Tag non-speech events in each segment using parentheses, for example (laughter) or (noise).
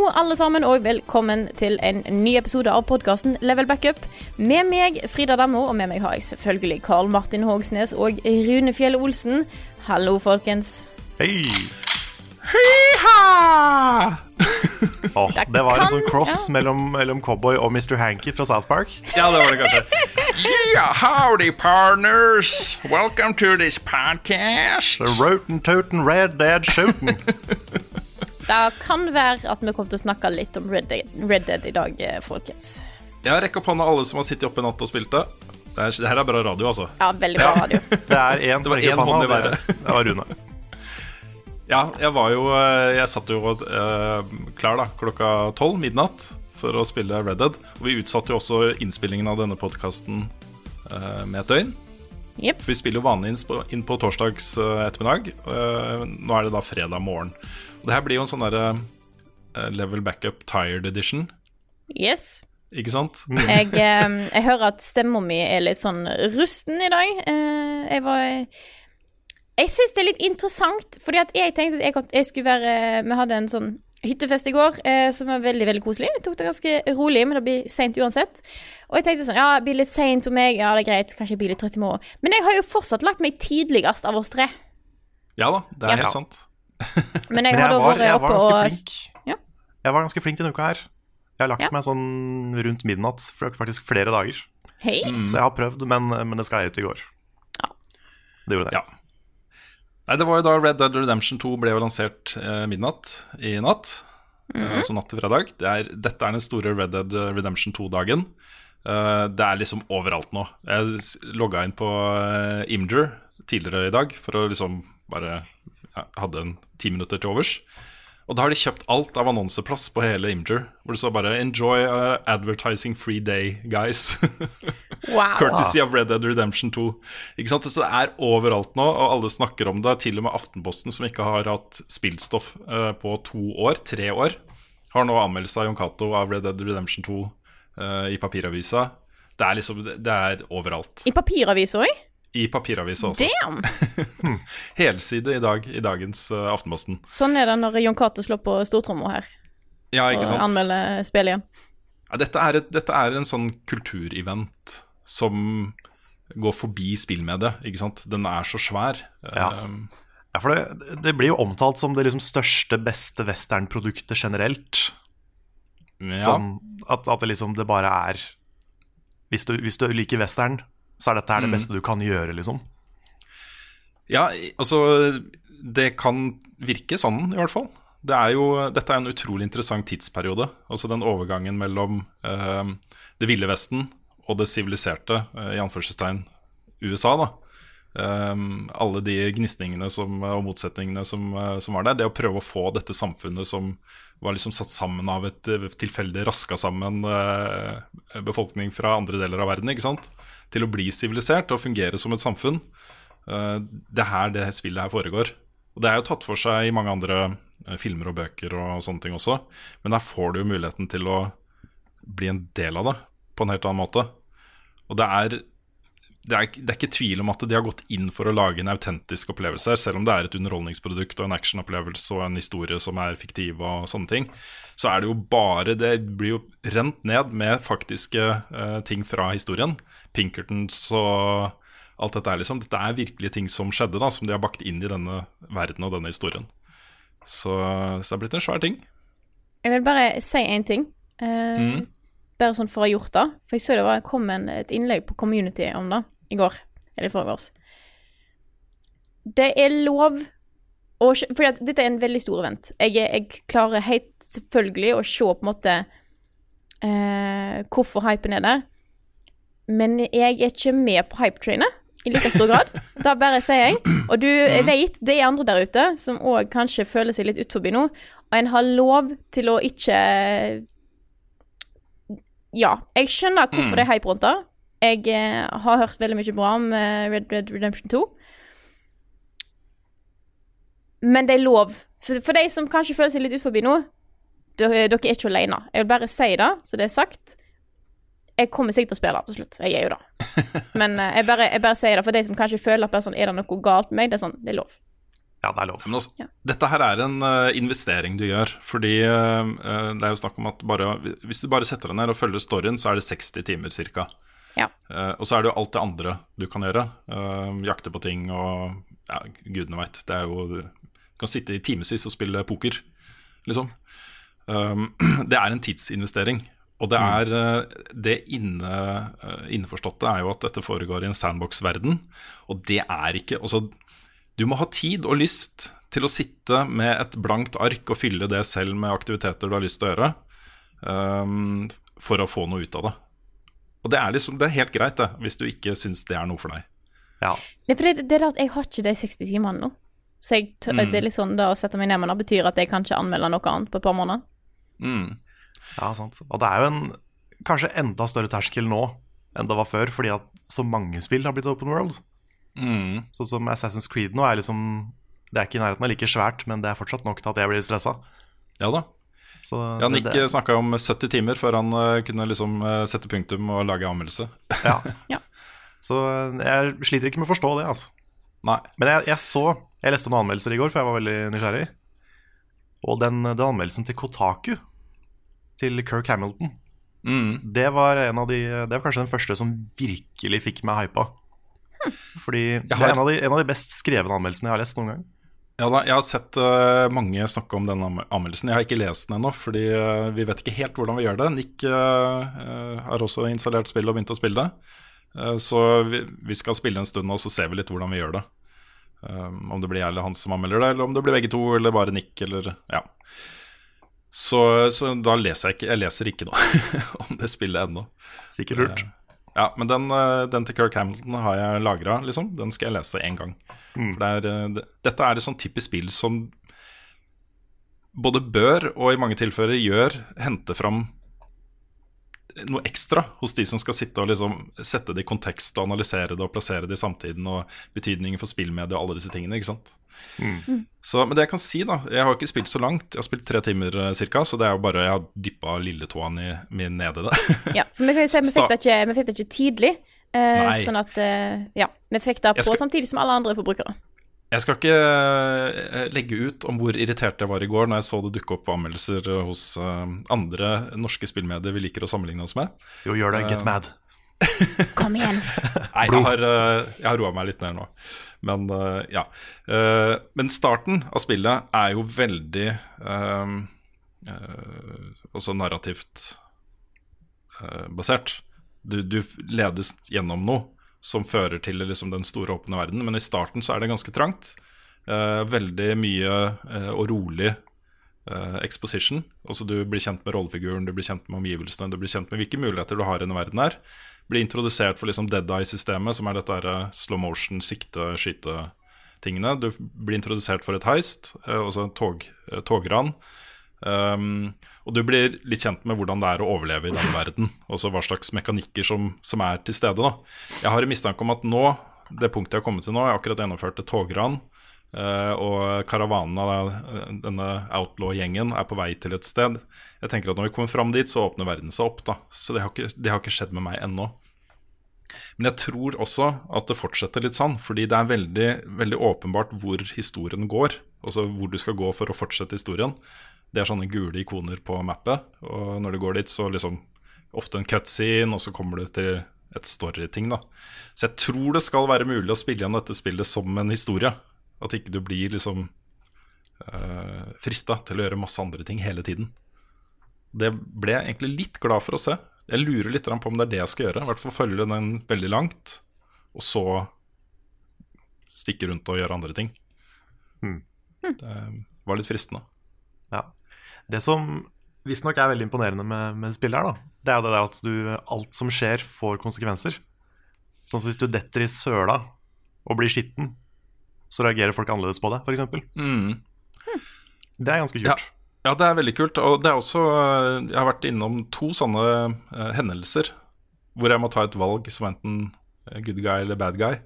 Hallo, alle sammen, og velkommen til en ny episode av podkasten Level Backup. Med meg, Frida Dammo, og med meg har jeg selvfølgelig Karl Martin Hogsnes og Rune Fjell Olsen. Hallo, folkens. Hei! Hei-ha! Åh, Det det var en sånn cross ja. mellom, mellom Cowboy og Mr. Hanky fra South Park. Ja, det var det kanskje. Yeah, howdy, partners. Welcome to this podcast. The Roten Toten Red Dead Shooten. (laughs) Det kan være at vi kommer til å snakke litt om Red Dead, Red Dead i dag, eh, folkens. Jeg rekker opp hånda alle som har sittet oppe i natt og spilt det. Det, er, det her er bra radio, altså. Ja, veldig bra radio. (laughs) Det er én som var rekker opp hånda, og det, det var Rune. Ja, jeg var jo eh, Jeg satt jo uh, klar da klokka tolv, midnatt, for å spille Red Dead. Og vi utsatte jo også innspillingen av denne podkasten med et døgn. Jepp. For vi spiller jo vanlig inn på, inn på torsdags eh, ettermiddag. Eh, nå er det da fredag morgen. Og det her blir jo en sånn derre eh, Level Backup Tired Edition, Yes. ikke sant? (laughs) Jeg, eh, jeg hører at stemma mi er litt sånn rusten i dag. Eh, jeg var Jeg syns det er litt interessant, fordi at jeg tenkte at jeg, jeg skulle være Vi hadde en sånn hyttefest i går eh, som var veldig veldig koselig. Jeg tok det ganske rolig, men det blir seint uansett. Og jeg tenkte sånn Ja, det blir litt seint for meg. Ja, det er greit. Kanskje jeg blir litt trøtt i morgen. Men jeg har jo fortsatt lagt meg tidligst av oss tre. Ja da, det er Ja. helt sant. (laughs) Men jeg Men har da jeg var, vært jeg var oppe ganske og flink. Ja. Jeg var ganske flink denne uka her. Jeg har lagt Ja. meg sånn rundt midnatt faktisk flere dager. Hei. Så jeg har prøvd, men, men det jeg ut i går. Ja. Det gjorde det. Ja. Nei, det var jo da Red Dead Redemption 2 ble jo lansert eh, midnatt i natt. eh, altså natt til fredag. Det er, dette er den store Red Dead Redemption 2-dagen. Uh, det er liksom overalt nå. Jeg logga inn på uh, Imgur tidligere i dag for å liksom bare ja, Hadde en ti minutter til overs. Og da har de kjøpt alt av annonseplass på hele Imgur. Hvor det står bare 'Enjoy uh, advertising free day, guys'. (laughs) Wow. Courtesy of Red Dead Redemption 2. Ikke sant? Så det er overalt nå, og alle snakker om det. Til og med Aftenposten, som ikke har hatt spillstoff uh, på to år, tre år, har nå anmeldelse av Jon Cato av Red Dead Redemption 2 uh, i papiravisa. Det er liksom Det er overalt. I papiravisa òg? I papiravisa også. Damn! (laughs) Helside i dag i dagens uh, Aftenposten. Sånn er det når Jon Cato slår på stortromma her Ja, og ikke sant? anmelder spillet igjen. Ja, dette, er et, dette er en sånn kulturevent som går forbi spillmediet, ikke sant. Den er så svær. Ja. Um, Ja, for det, det blir jo omtalt som det liksom største, beste westernproduktet generelt. ja. Sånn at, at det liksom det bare er hvis du, hvis du liker western, så er dette her det Mm. beste du kan gjøre, liksom. Ja, altså Det kan virke sånn, i hvert fall. Det er jo, dette er en utrolig interessant tidsperiode. Altså den overgangen mellom eh, det ville Vesten og det siviliserte, eh, i anførselstegn, USA. da. Eh, alle de gnisningene som, og motsetningene som, eh, som var der. Det å prøve å få dette samfunnet som var liksom satt sammen av et eh, tilfeldig raska sammen eh, befolkning fra andre deler av verden, ikke sant? Til å bli sivilisert og fungere som et samfunn. Eh, det er her det spillet her foregår. Og det er jo tatt for seg i mange andre eh, filmer og bøker og sånne ting også, men der får du jo muligheten til å bli en del av det på en helt annen måte. Og det er, det er, det er ikke tvil om at de har gått inn for å lage en autentisk opplevelse her, selv om det er et underholdningsprodukt og en actionopplevelse og en historie som er fiktiv og sånne ting. Så er det jo bare Det blir jo rent ned med faktiske uh, ting fra historien. Pinkertons og alt dette er liksom Dette er virkelige ting som skjedde, da, som de har bakt inn i denne verden og denne historien. Så, så det er blitt en svær ting. Jeg vil bare si én ting. Uh, Mm. Bare sånn for å ha gjort det. For jeg så det var, kom en, et innlegg på Community om det i går. Eller i forgårs. Det er lov å fordi dette er en veldig stor event. Jeg, jeg klarer helt selvfølgelig å se på en måte uh, hvorfor hypen er der. Men jeg er ikke med på hypetrainet i like stor grad. (laughs) Da bare sier jeg. Og du jeg vet det er andre der ute som òg kanskje føler seg litt utforbi nå, og en har lov til å ikke Ja, jeg skjønner hvorfor det er hype rundt det. Jeg eh, har hørt veldig mye bra om eh, Red Red Redemption 2. Men det er lov. For, for de som kanskje føler seg litt utforbi nå, dere, dere er ikke alene. Jeg vil bare si det, så det er sagt. Jeg kommer sikkert til å spille til slutt. Jeg er jo det. Men uh, jeg, bare, jeg bare sier det for de som kanskje føler at bare sånn, er det noe galt med meg. Det er sånn, det er lov. Ja, det er lov. Men også, Ja. Dette her er en uh, investering du gjør. Fordi eh, det er jo snakk om at bare, hvis du bare setter deg ned og følger storyen, så er det 60 timer ca. Ja. og så er det jo alt det andre du kan gjøre. Jakte på ting og ja, gudene veit. Det er jo Du kan sitte i timevis og spille poker, liksom. Um, (clears throat) det er en tidsinvestering. Og det er eh, det inne, eh, innforståtte er jo at dette foregår i en sandbox-verden. Og det er ikke Altså, du må ha tid og lyst til å sitte med et blankt ark og fylle det selv med aktiviteter du har lyst til å gjøre, um, for å få noe ut av det. Og det er, liksom, det er helt greit, det, hvis du ikke syns det er noe for deg. Ja. Nei, for det, det er det at jeg har ikke de 60 timene nå. Så jeg, Mm. det er litt sånn da å sette meg ned med det betyr at jeg kan ikke anmelde noe annet på et par måneder. Mm. Ja, sant. Og det er jo en kanskje enda større terskel nå enn det var før, fordi at så mange spill har blitt open world. Mm. Sånn som Assassin's Creed nå er liksom Det er ikke i nærheten av like svært, men det er fortsatt nok til at jeg blir stressa. Ja da. Så Ja, Nick det- snakka om 70 timer før han uh, kunne liksom uh, sette punktum og lage anmeldelse. (laughs) Ja. Ja. Så jeg sliter ikke med å forstå det, altså. Nei. Men jeg, jeg så Jeg leste noen anmeldelser i går, for jeg var veldig nysgjerrig. Og den, den anmeldelsen til Kotaku, til Kirk Hamilton, Mm. det var, en av de, det var kanskje den første som virkelig fikk meg hypa. Fordi det er en av, de, en av de best skrevne anmeldelsene jeg har lest noen gang. Ja da, Jeg har sett uh, mange snakke om den anmeldelsen. Jeg har ikke lest den ennå, fordi uh, vi vet ikke helt hvordan vi gjør det. Nick eh, har også installert spillet og begynt å spille det. Så vi, vi skal spille en stund, og så ser vi litt hvordan vi gjør det. Um, om det blir jeg eller han som anmelder det, eller om det blir begge to, eller bare Nick, eller ja. Så, så da leser jeg ikke Jeg leser ikke noe (laughs) om det spillet ennå. Sikkert lurt. Ja, men den, eh, den til Kirk Hamilton har jeg lagra, liksom. Den skal jeg lese én gang. Mm. For det er, eh, det, dette er et sånn typisk spill som både bør og i mange tilfeller gjør hente fram noe ekstra hos de som skal sitte og liksom sette det i kontekst og analysere det og plassere det i samtiden og betydningen for spillmedie og alle disse tingene. ikke sant? Så, men det jeg kan si, da Jeg har ikke spilt så langt. Jeg har spilt tre timer ca., cirka, så det er jo bare jeg har dyppa lilletåen i, min ned i det. (laughs) Ja, for vi kan jo si vi fikk det ikke, fikk det ikke tidlig. uh, sånn at uh, Ja, vi fikk det på skal- samtidig som alle andre forbrukere. Jeg skal ikke eh, legge ut om hvor irritert jeg var i går når jeg så det dukke opp anmeldelser hos eh, andre norske spillmedier vi liker å sammenligne oss med. Jo, gjør det. Eh, Get mad. (laughs) Kom igjen. Nei, jeg har, eh, jeg har roa meg litt ned nå. Men eh, ja. Eh, Men starten av spillet er jo veldig eh, eh, Også narrativt eh, basert. Du, du ledes gjennom noe som fører til liksom, den store åpne verden, men i starten så er det ganske trangt. Eh, veldig mye eh, og rolig eh, exposition. Også Du blir kjent med rollefiguren, du blir kjent med omgivelsene, du blir kjent med hvilke muligheter du har i denne verden her. Blir introdusert for liksom Dead Eye-systemet, som er dette her, eh, slow motion, sikte, skyte-tingene. Du blir introdusert for et heist, eh, også et tog, eh, togran. Um, og du blir litt kjent med hvordan det er å overleve i den verden. Også hva slags mekanikker som, som er til stede. Da. Jeg har en mistanke om at nå, det punktet jeg har kommet til nå, jeg har akkurat gjennomført et togran. Uh, og karavanen av denne outlaw-gjengen er på vei til et sted. Jeg tenker at Når vi kommer fram dit, så åpner verden seg opp. da Så det har ikke, det har ikke skjedd med meg ennå. Men jeg tror også at det fortsetter litt sånn, fordi det er veldig, veldig åpenbart hvor historien går. Altså hvor du skal gå for å fortsette historien. Det er sånne gule ikoner på mappet, og når du går dit, så liksom ofte en cutscene, og så kommer du til et story-ting, da. Så jeg tror det skal være mulig å spille igjen dette spillet som en historie. At ikke du blir liksom uh, frista til å gjøre masse andre ting hele tiden. Det ble jeg egentlig litt glad for å se. Jeg lurer litt på om det er det jeg skal gjøre. I hvert fall følge den veldig langt, og så stikke rundt og gjøre andre ting. Hmm. Det var litt fristende. Ja. Det som visstnok er veldig imponerende med, med spillet her, da, det er jo det der at du, alt som skjer, får konsekvenser. Sånn som hvis du detter i søla og blir skitten, så reagerer folk annerledes på det, f.eks. Mm. Det er ganske kult. ja, det er veldig kult. Og det er også eh, Jeg har vært innom to sånne uh, hendelser hvor jeg må ta et valg som enten eh, good guy eller bad guy.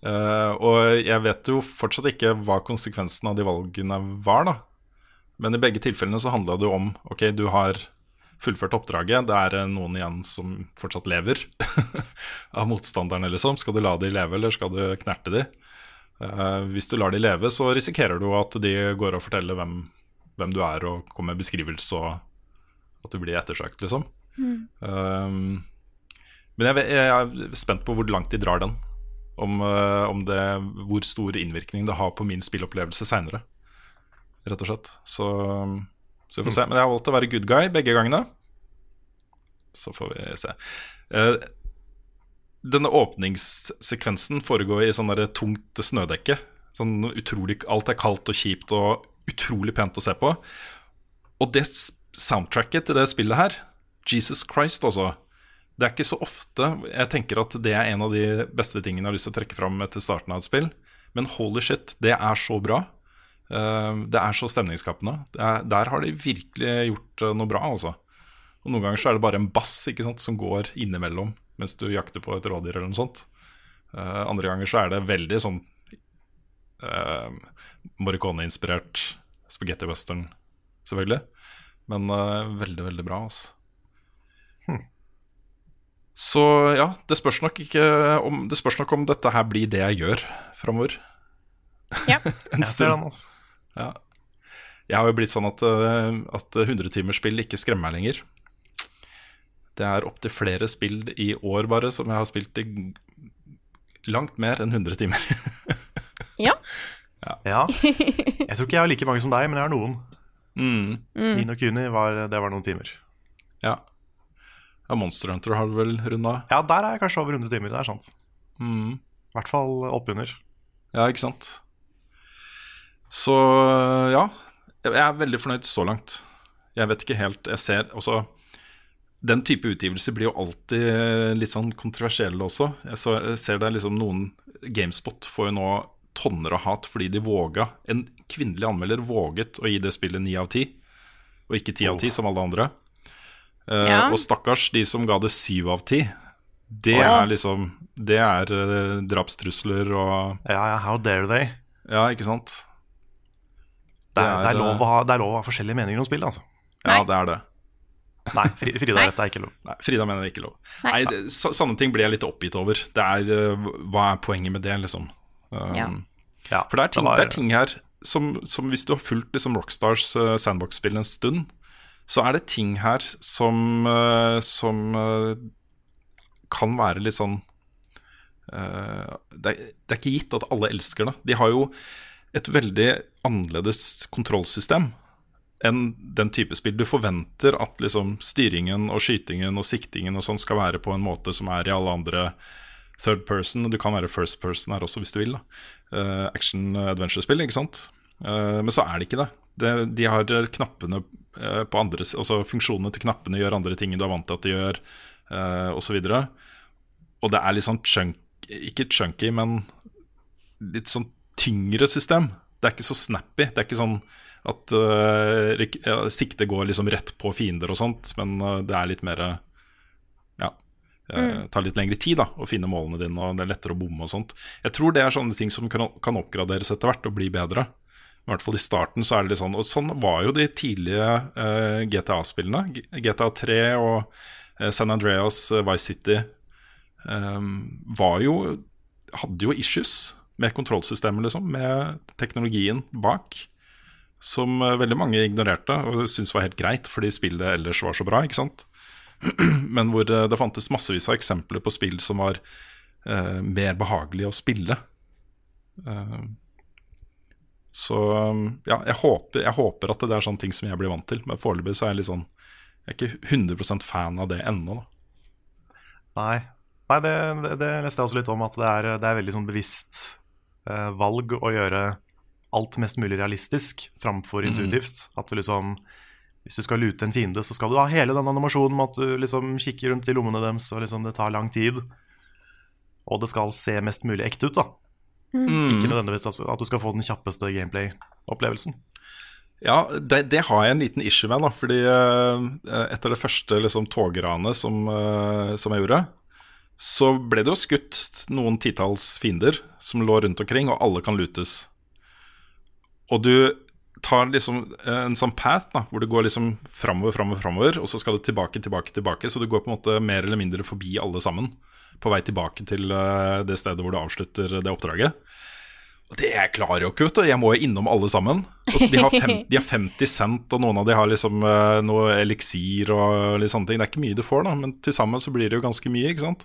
Uh, og jeg vet jo fortsatt ikke hva konsekvensen av de valgene var, da. Men i begge tilfellene så handla det jo om Ok, du har fullført oppdraget. Det er eh, noen igjen som fortsatt lever (laughs) av motstanderne, liksom. Skal du la de leve, eller skal du knerte de? Uh, hvis du lar de leve, så risikerer du at de går og forteller hvem, hvem du er, og kommer med beskrivelse, og at du blir ettersøkt, liksom. Um, men jeg, jeg er spent på hvor langt de drar den. Om, uh, om det, hvor stor innvirkning det har på min spillopplevelse seinere, rett og slett. Så, så vi får se. Men jeg har valgt å være good guy begge gangene. Så får vi se. Uh, denne åpningssekvensen foregår i sånn tungt snødekke. Sånn utrolig, alt er kaldt og kjipt og utrolig pent å se på. Og det soundtracket til det spillet her, Jesus Christ også, det er ikke så ofte jeg tenker at det er en av de beste tingene jeg har lyst til å trekke fram etter starten av et spill. Men holy shit, det er så bra. Eh, det er så stemningsskapende. Er, der har de virkelig gjort eh, noe bra, altså. Og noen ganger så er det bare en bass ikke sant, som går innimellom mens du jakter på et rådyr eller noe sånt. Eh, andre ganger så er det veldig sånn uh, Morricone-inspirert spagetti western, selvfølgelig. Men uh, veldig, veldig bra, altså. Så ja, det spørs nok ikke om Det spørs nok om dette her blir det jeg gjør framover. Ja. (laughs) en Jeg ser stund. Ja. Jeg har jo blitt sånn at, eh, at 100-timersspill ikke skremmer meg lenger. Det er opptil flere spill i år bare som jeg har spilt i langt mer enn 100 timer. (laughs) Ja. Ja. Jeg tror ikke jeg har like mange som deg, men jeg har noen. mm. Nino Kuni, var, det var noen timer. Ja. ja. Monster Hunter har du vel runda? Ja, der er jeg kanskje over 100 timer. Det er sant. Mm. I hvert fall oppunder. Ja, ikke sant? Så ja, jeg er veldig fornøyd så langt. Jeg vet ikke helt Jeg ser også Den type utgivelser blir jo alltid litt sånn kontroversielle også. Jeg ser det er liksom noen Gamespot får jo nå tonner av hat fordi de våga En kvinnelig anmelder våget å gi det spillet ni av ti, og ikke ti av ti som alle andre. Eh, Ja. Og stakkars de som ga det syv av ti. Det Ja. er liksom Det er eh, drapstrusler og Ja, ja, how dare they? Ja, ikke sant? Det er, det er, er, lov, å ha, det er lov å ha forskjellige meninger om spill, altså. Ja, Nei. det er det. Nei, Frida, Nei. dette er ikke lov. Nei, Frida mener det ikke lov. Nei. Nei, det, så, Sånne ting blir jeg litt oppgitt over. Det er, eh, Hva er poenget med det, liksom? Um, Ja. Ja, For det er ting, var- det er ting her som, som hvis du har fulgt liksom Rockstars uh, sandbox-spill en stund, så er det ting her som, uh, som kan være litt sånn eh, det, er, det er ikke gitt at alle elsker det. De har jo et veldig annerledes kontrollsystem enn den type spill. Du forventer at liksom styringen og skytingen og siktingen og sånn skal være på en måte som er i alle andre third person. Du kan være first person her også, hvis du vil. da Eh, Action adventure-spill, ikke sant. Uh, men så er det ikke det. det de har knappene eh, på andre Altså funksjonene til knappene gjør andre ting du er vant til at de gjør, uh, osv. Og, så og det er litt sånn chunk, ikke chunky, men litt sånn tyngre system. Det er ikke så snappy. Det er ikke sånn at uh, siktet går liksom rett på fiender og sånt, men uh, det er litt mer Ja. Mm. tar litt lengre tid da å finne målene dine, og det er lettere å bomme og sånt. Jeg tror det er sånne ting som kan, kan oppgraderes etter hvert og bli bedre. I hvert fall i starten så er det litt sånn Og sånn var jo de tidlige uh, GTA-spillene. GTA 3 og San Andreas, Vice City um, var jo Hadde jo issues med kontrollsystemet, liksom. Med teknologien bak. Som uh, veldig mange ignorerte og syntes var helt greit, fordi spillet ellers var så bra. ikke sant? (clears throat) Men hvor uh, det fantes massevis av eksempler på spill som var uh, mer behagelig å spille. Uh, så um, ja, jeg håper, jeg håper at det er sånne ting som jeg blir vant til. Men foreløpig så er jeg litt sånn Jeg er ikke 100% fan av det ennå, da. Nei, Nei det, det, det leste jeg også litt om, at det er, det er veldig sånn bevisst eh, valg å gjøre alt mest mulig realistisk framfor intuitivt. At du liksom Hvis du skal lute en fiende, så skal du ha hele den animasjonen med at du liksom kikker rundt i lommene deres, og liksom det tar lang tid. Og det skal se mest mulig ekte ut, da. Ikke nødvendigvis altså, at du skal få den kjappeste gameplay-opplevelsen. Ja, det, det har jeg en liten issue med, da. Fordi uh, etter det første liksom, togranet som, uh, som jeg gjorde, så ble det jo skutt noen titalls fiender som lå rundt omkring, og alle kan lutes. Og du tar liksom en sånn path da, hvor du går liksom framover, framover, framover, og så skal du tilbake, tilbake, tilbake. Så du går på en måte mer eller mindre forbi alle sammen på vei tilbake til eh, det stedet hvor du avslutter det oppdraget. Det jeg klarer jo ikke, vet du. Jeg må jo innom alle sammen. Og de, har fem, de har 50 cent, og noen av de har liksom eh, noe eliksir og litt sånne ting. Det er ikke mye du får, da, men til sammen så blir det jo ganske mye, ikke sant.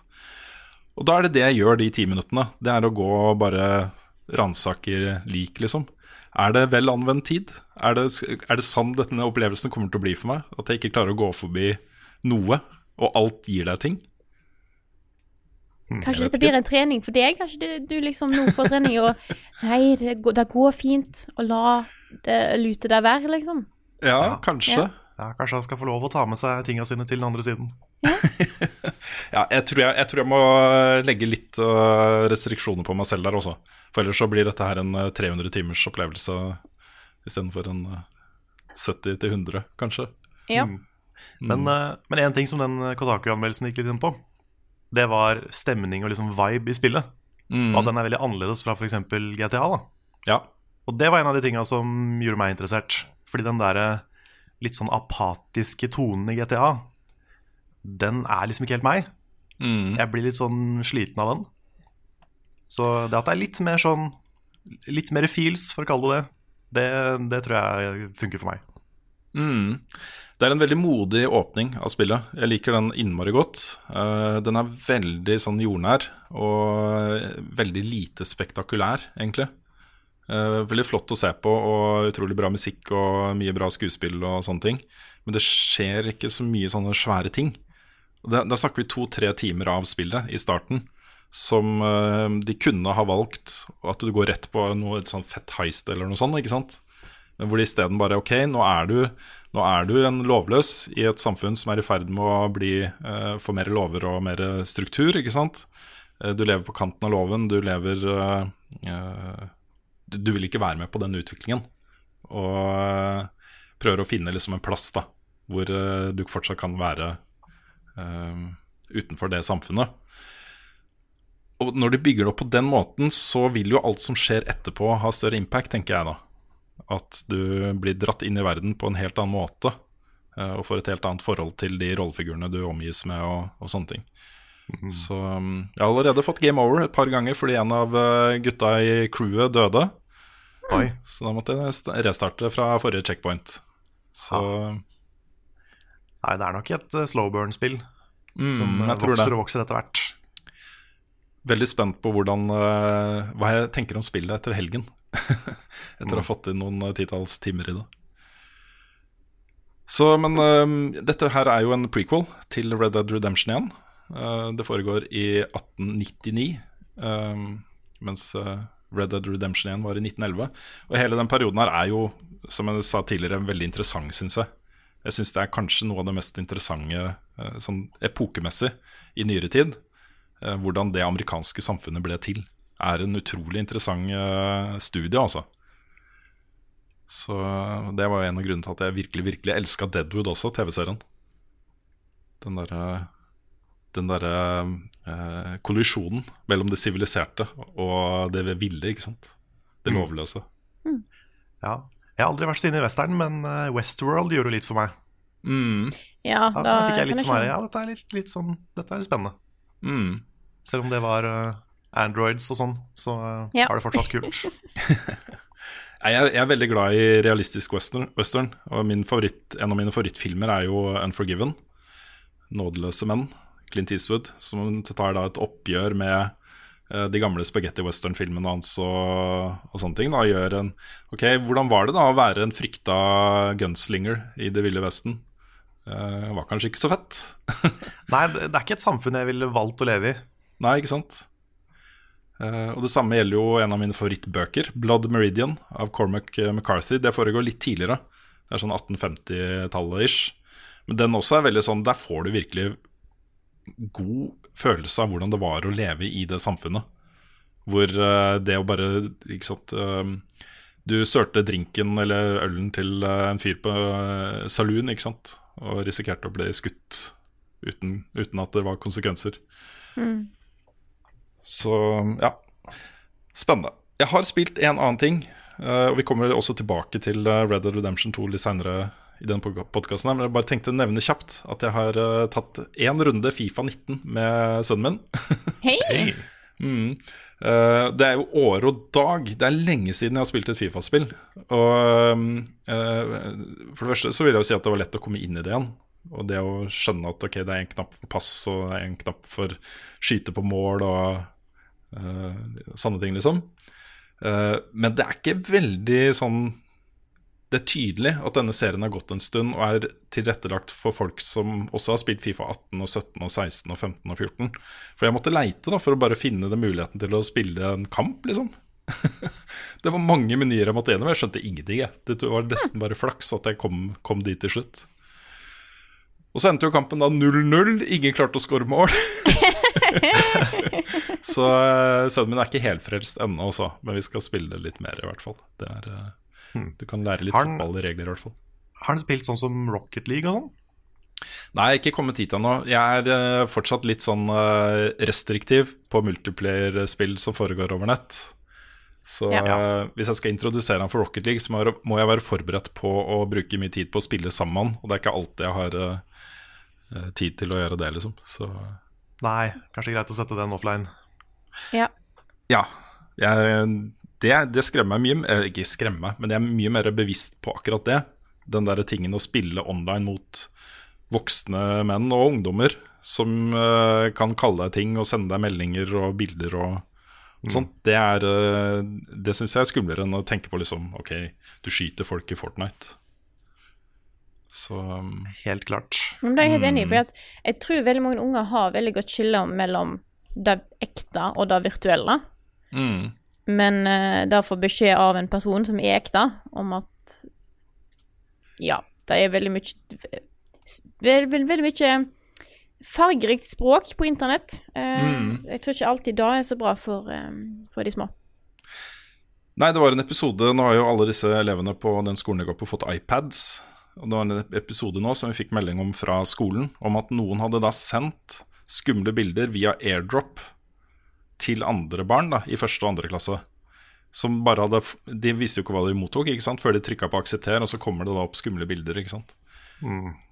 Og da er det det jeg gjør de ti minuttene. Det er å gå og bare ransake lik, liksom. Er det vel anvendt tid? Er det, er det sann denne opplevelsen kommer til å bli for meg? At jeg ikke klarer å gå forbi noe, og alt gir deg ting? Kanskje dette blir en trening for deg? Kanskje du, du liksom nå får trening og (laughs) Nei, det går, det går fint å la det lute deg være, liksom. Ja, Ja. kanskje. Ja. Ja, Kanskje han skal få lov å ta med seg tinga sine til den andre siden. (laughs) Ja, jeg tror jeg, jeg tror jeg må legge litt uh, restriksjoner på meg selv der også. For ellers så blir dette her en uh, 300 timers opplevelse istedenfor en uh, 70-100, kanskje. Ja. Men eh, men én ting som den Kotaku-anmeldelsen gikk litt inn på, det var stemning og liksom vibe i spillet. Og at den er veldig annerledes fra f.eks. GTA. da Ja. Og det var en av de tinga som gjorde meg interessert. Fordi den derre litt sånn apatiske tonen i GTA, den er liksom ikke helt meg. Mm. Jeg blir litt sånn sliten av den. Så det at det er litt mer sånn Litt mer feels, for å kalle det det, det, det tror jeg funker for meg. Mm. Det er en veldig modig åpning av spillet. Jeg liker den innmari godt. Eh, den er veldig sånn jordnær og veldig lite spektakulær, egentlig. Eh, veldig flott å se på og utrolig bra musikk og mye bra skuespill og sånne ting. Men det skjer ikke så mye sånne svære ting. Da, snakker vi to-tre timer av spillet i starten som eh, de kunne ha valgt at du går rett på noe et sånn fett heist eller noe sånt, ikke sant? Men hvor de isteden bare Ok, nå er, du, nå er du en lovløs i et samfunn som er i ferd med å bli, eh, få mer lover og mer struktur, ikke sant? Eh, du lever på kanten av loven, du lever eh, eh, du, vil ikke være med på den utviklingen. Og eh, prøver å finne liksom en plass da hvor eh, du fortsatt kan være utenfor det samfunnet. Og når de bygger det opp på den måten, så vil jo alt som skjer etterpå ha større impact, tenker jeg da. At du blir dratt inn i verden på en helt annen måte. eh, Og får et helt annet forhold til de rollefigurene du omgis med, og, og sånne ting. Så um, jeg har allerede fått game over et par ganger fordi en av eh, gutta i crewet døde. Oi. Så da måtte jeg restarte fra forrige checkpoint. Så Nei, det er nok et uh, slow burn-spill mm, som eh, tror det. vokser og vokser etter hvert. Veldig spent på hvordan, eh, hva jeg tenker om spillet etter helgen. (laughs) etter å ha fått inn noen eh, titalls timer i det. Så, men uh, dette her er jo en prequel til Red Dead Redemption igjen. Uh, det foregår i 1899, uh, mens Red Dead Redemption 1 var i 1911. Og hele den perioden her er jo, som jeg sa tidligere, veldig interessant, syns jeg. Jeg syns det er kanskje noe av det mest interessante sånn epokemessig i nyere tid hvordan det amerikanske samfunnet ble til, er en utrolig interessant eh, studie, altså. Så det var jo en av grunnene til at jeg virkelig, virkelig elska Deadwood også, TV-serien. Den derre den derre eh, kollisjonen mellom det siviliserte og det ville, ikke sant. Det Mm. lovløse. Ja. Jeg har aldri vært så inne i western, men eh, Westworld gjorde litt for meg. Mm, Ja, Da, da fikk jeg litt sånn her. Ja, dette er litt, litt sånn Dette er litt spennende. mm. Selv om det var eh, Androids og sånn, så eh, Ja. er det fortsatt kult. (laughs) (laughs) Jeg, er veldig glad i realistisk western, western og min favoritt, en av mine favorittfilmer er jo Unforgiven. Nådeløse menn, Clint Eastwood, som tar da et oppgjør med eh, de gamle spagetti-western-filmene hans og, og sånne ting. Da gjør en Ok, hvordan var det da å være en frykta gunslinger i Det ville vesten? Uh, var kanskje ikke så fett. (laughs) Nei, det det er ikke et samfunn jeg ville valgt å leve i. Nei, ikke sant? Eh, og det samme gjelder jo en av mine favorittbøker, 'Blood Meridian' av Cormac McCarthy. Det foregår litt tidligere. Det er sånn 1850-tallet ish. Men den også er veldig sånn Der får du virkelig god følelse av hvordan det var å leve i det samfunnet. Hvor uh, det å bare Ikke sant uh, Du sørte drinken eller ølen til eh, en fyr på uh, saloon, ikke sant? Og risikerte å bli skutt uten, uten at det var konsekvenser. Så ja. Spennende. Jeg har spilt en annen ting, eh, og vi kommer også tilbake til eh, Red Dead Redemption 2 litt seinere i denne podkasten. Men jeg bare tenkte å nevne kjapt at jeg har eh, tatt én runde Fifa 19 med sønnen min. (laughs) Hei! Mm. Uh, det er jo år og dag. Det er lenge siden jeg har spilt et Fifa-spill. Og uh, For det første så vil jeg jo si at det var lett å komme inn i det igjen. Og det å skjønne at ok, det er en knapp for pass og det er en knapp for skyte på mål og eh, sånne ting, liksom. Eh, men det er ikke veldig sånn Det er tydelig at denne serien har gått en stund og er tilrettelagt for folk som også har spilt Fifa 18 og 17 og 16 og 15 og 14. For jeg måtte leite da for å bare finne den muligheten til å spille en kamp, liksom. (laughs) det var mange menyer jeg måtte gjennom. Jeg skjønte ingenting. Jeg. Det var nesten bare flaks at jeg kom, kom dit til slutt. Og så endte jo kampen da 0-0. Ingen klarte å skåre mål. (laughs) (laughs) så eh, sønnen min er ikke helfrelst ennå også, men vi skal spille det litt mer, i hvert fall. Det er, eh, Du kan lære litt han- fotballregler, i hvert fall. Har han spilt sånn som Rocket League og sånn? Nei, ikke kommet hit ennå. Jeg er eh, fortsatt litt sånn restriktiv på multiplayer-spill som foregår over nett. Så Ja. eh, hvis jeg skal introdusere han for Rocket League, så må jeg, må jeg være forberedt på å bruke mye tid på å spille sammen med han. Og det er ikke alltid jeg har tid til å gjøre det, liksom. Så Nei, kanskje greit å sette den offline. Ja. ja. Jeg, det, det skremmer meg mye eh, Ikke skremmer men jeg er mye mer bevisst på akkurat det. Den der tingen å spille online mot voksne menn og ungdommer som uh, kan kalle deg ting og sende deg meldinger og bilder og sånt. Det er eh, Det syns jeg er skumlere enn å tenke på liksom OK, du skyter folk i Fortnite. Så um, Helt klart. Men det er jeg helt enig i, for jeg tror veldig mange unger har veldig godt skille mellom det ekte og det virtuelle. mm, Men uh, da får beskjed av en person som er ekte, om at Ja, det er veldig mye Veldig, veldig, veldig mye fargerikt språk på internett. Eh, Jeg tror ikke alltid det er så bra for, eh, for de små. Nei, det var en episode Nå har jo alle disse elevene på den skolen jeg går på, fått iPads. Og det var en episode nå som vi fikk melding om fra skolen, om at noen hadde da sendt skumle bilder via airdrop til andre barn da, i første og andre klasse. Som bare hadde De visste jo ikke hva de mottok ikke sant, før de trykka på 'aksepter', og så kommer det da opp skumle bilder. ikke sant.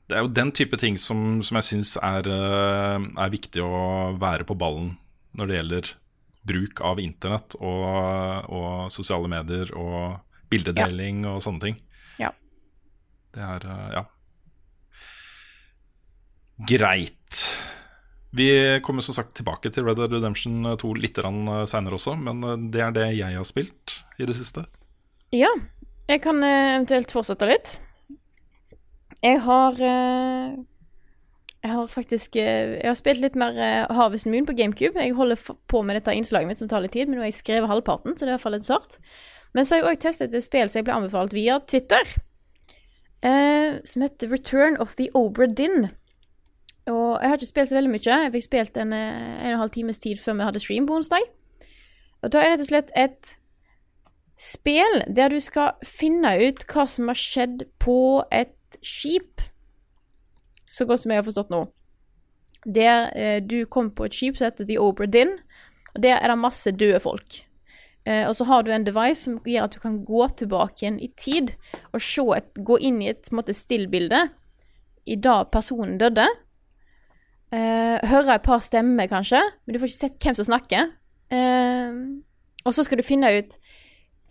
Det er jo den type ting som, som jeg syns er, eh, er viktig å være på ballen når det gjelder bruk av internett og, og sosiale medier og bildedeling og sånne ting. Det er eh, ja. Greit. Vi kommer som sagt tilbake til Red Dead Redemption 2 litt seinere også, men eh, det er det jeg har spilt i det siste. Ja, jeg kan eh, eventuelt fortsette litt. Jeg har eh, Jeg har faktisk eh, Jeg har spilt litt mer eh, Harvest Moon på GameCube. Jeg holder på med dette innslaget mitt som tar litt tid, men nå har jeg skrevet halvparten, så det er i hvert fall litt sart. Men så har jeg òg testet et spill som jeg ble anbefalt via Twitter, eh, som heter Return of the Obra Dinn. Og jeg har ikke spilt så veldig mye. Jeg fikk spilt en, eh, en og en halv times tid før vi hadde stream på onsdag. Og da er rett og slett et spill der du skal finne ut hva som har skjedd på et skip. Så godt som jeg har forstått nå. Der eh, du kom på et skip som heter The Obra Dinn, og der er det masse døde folk. Eh, og så har du en device som gjør at du kan gå tilbake igjen i tid og se et, gå inn i et måte, stillbilde i da personen døde. Eh, høre et par stemmer, kanskje, men du får ikke sett hvem som snakker. Eh, og så skal du finne ut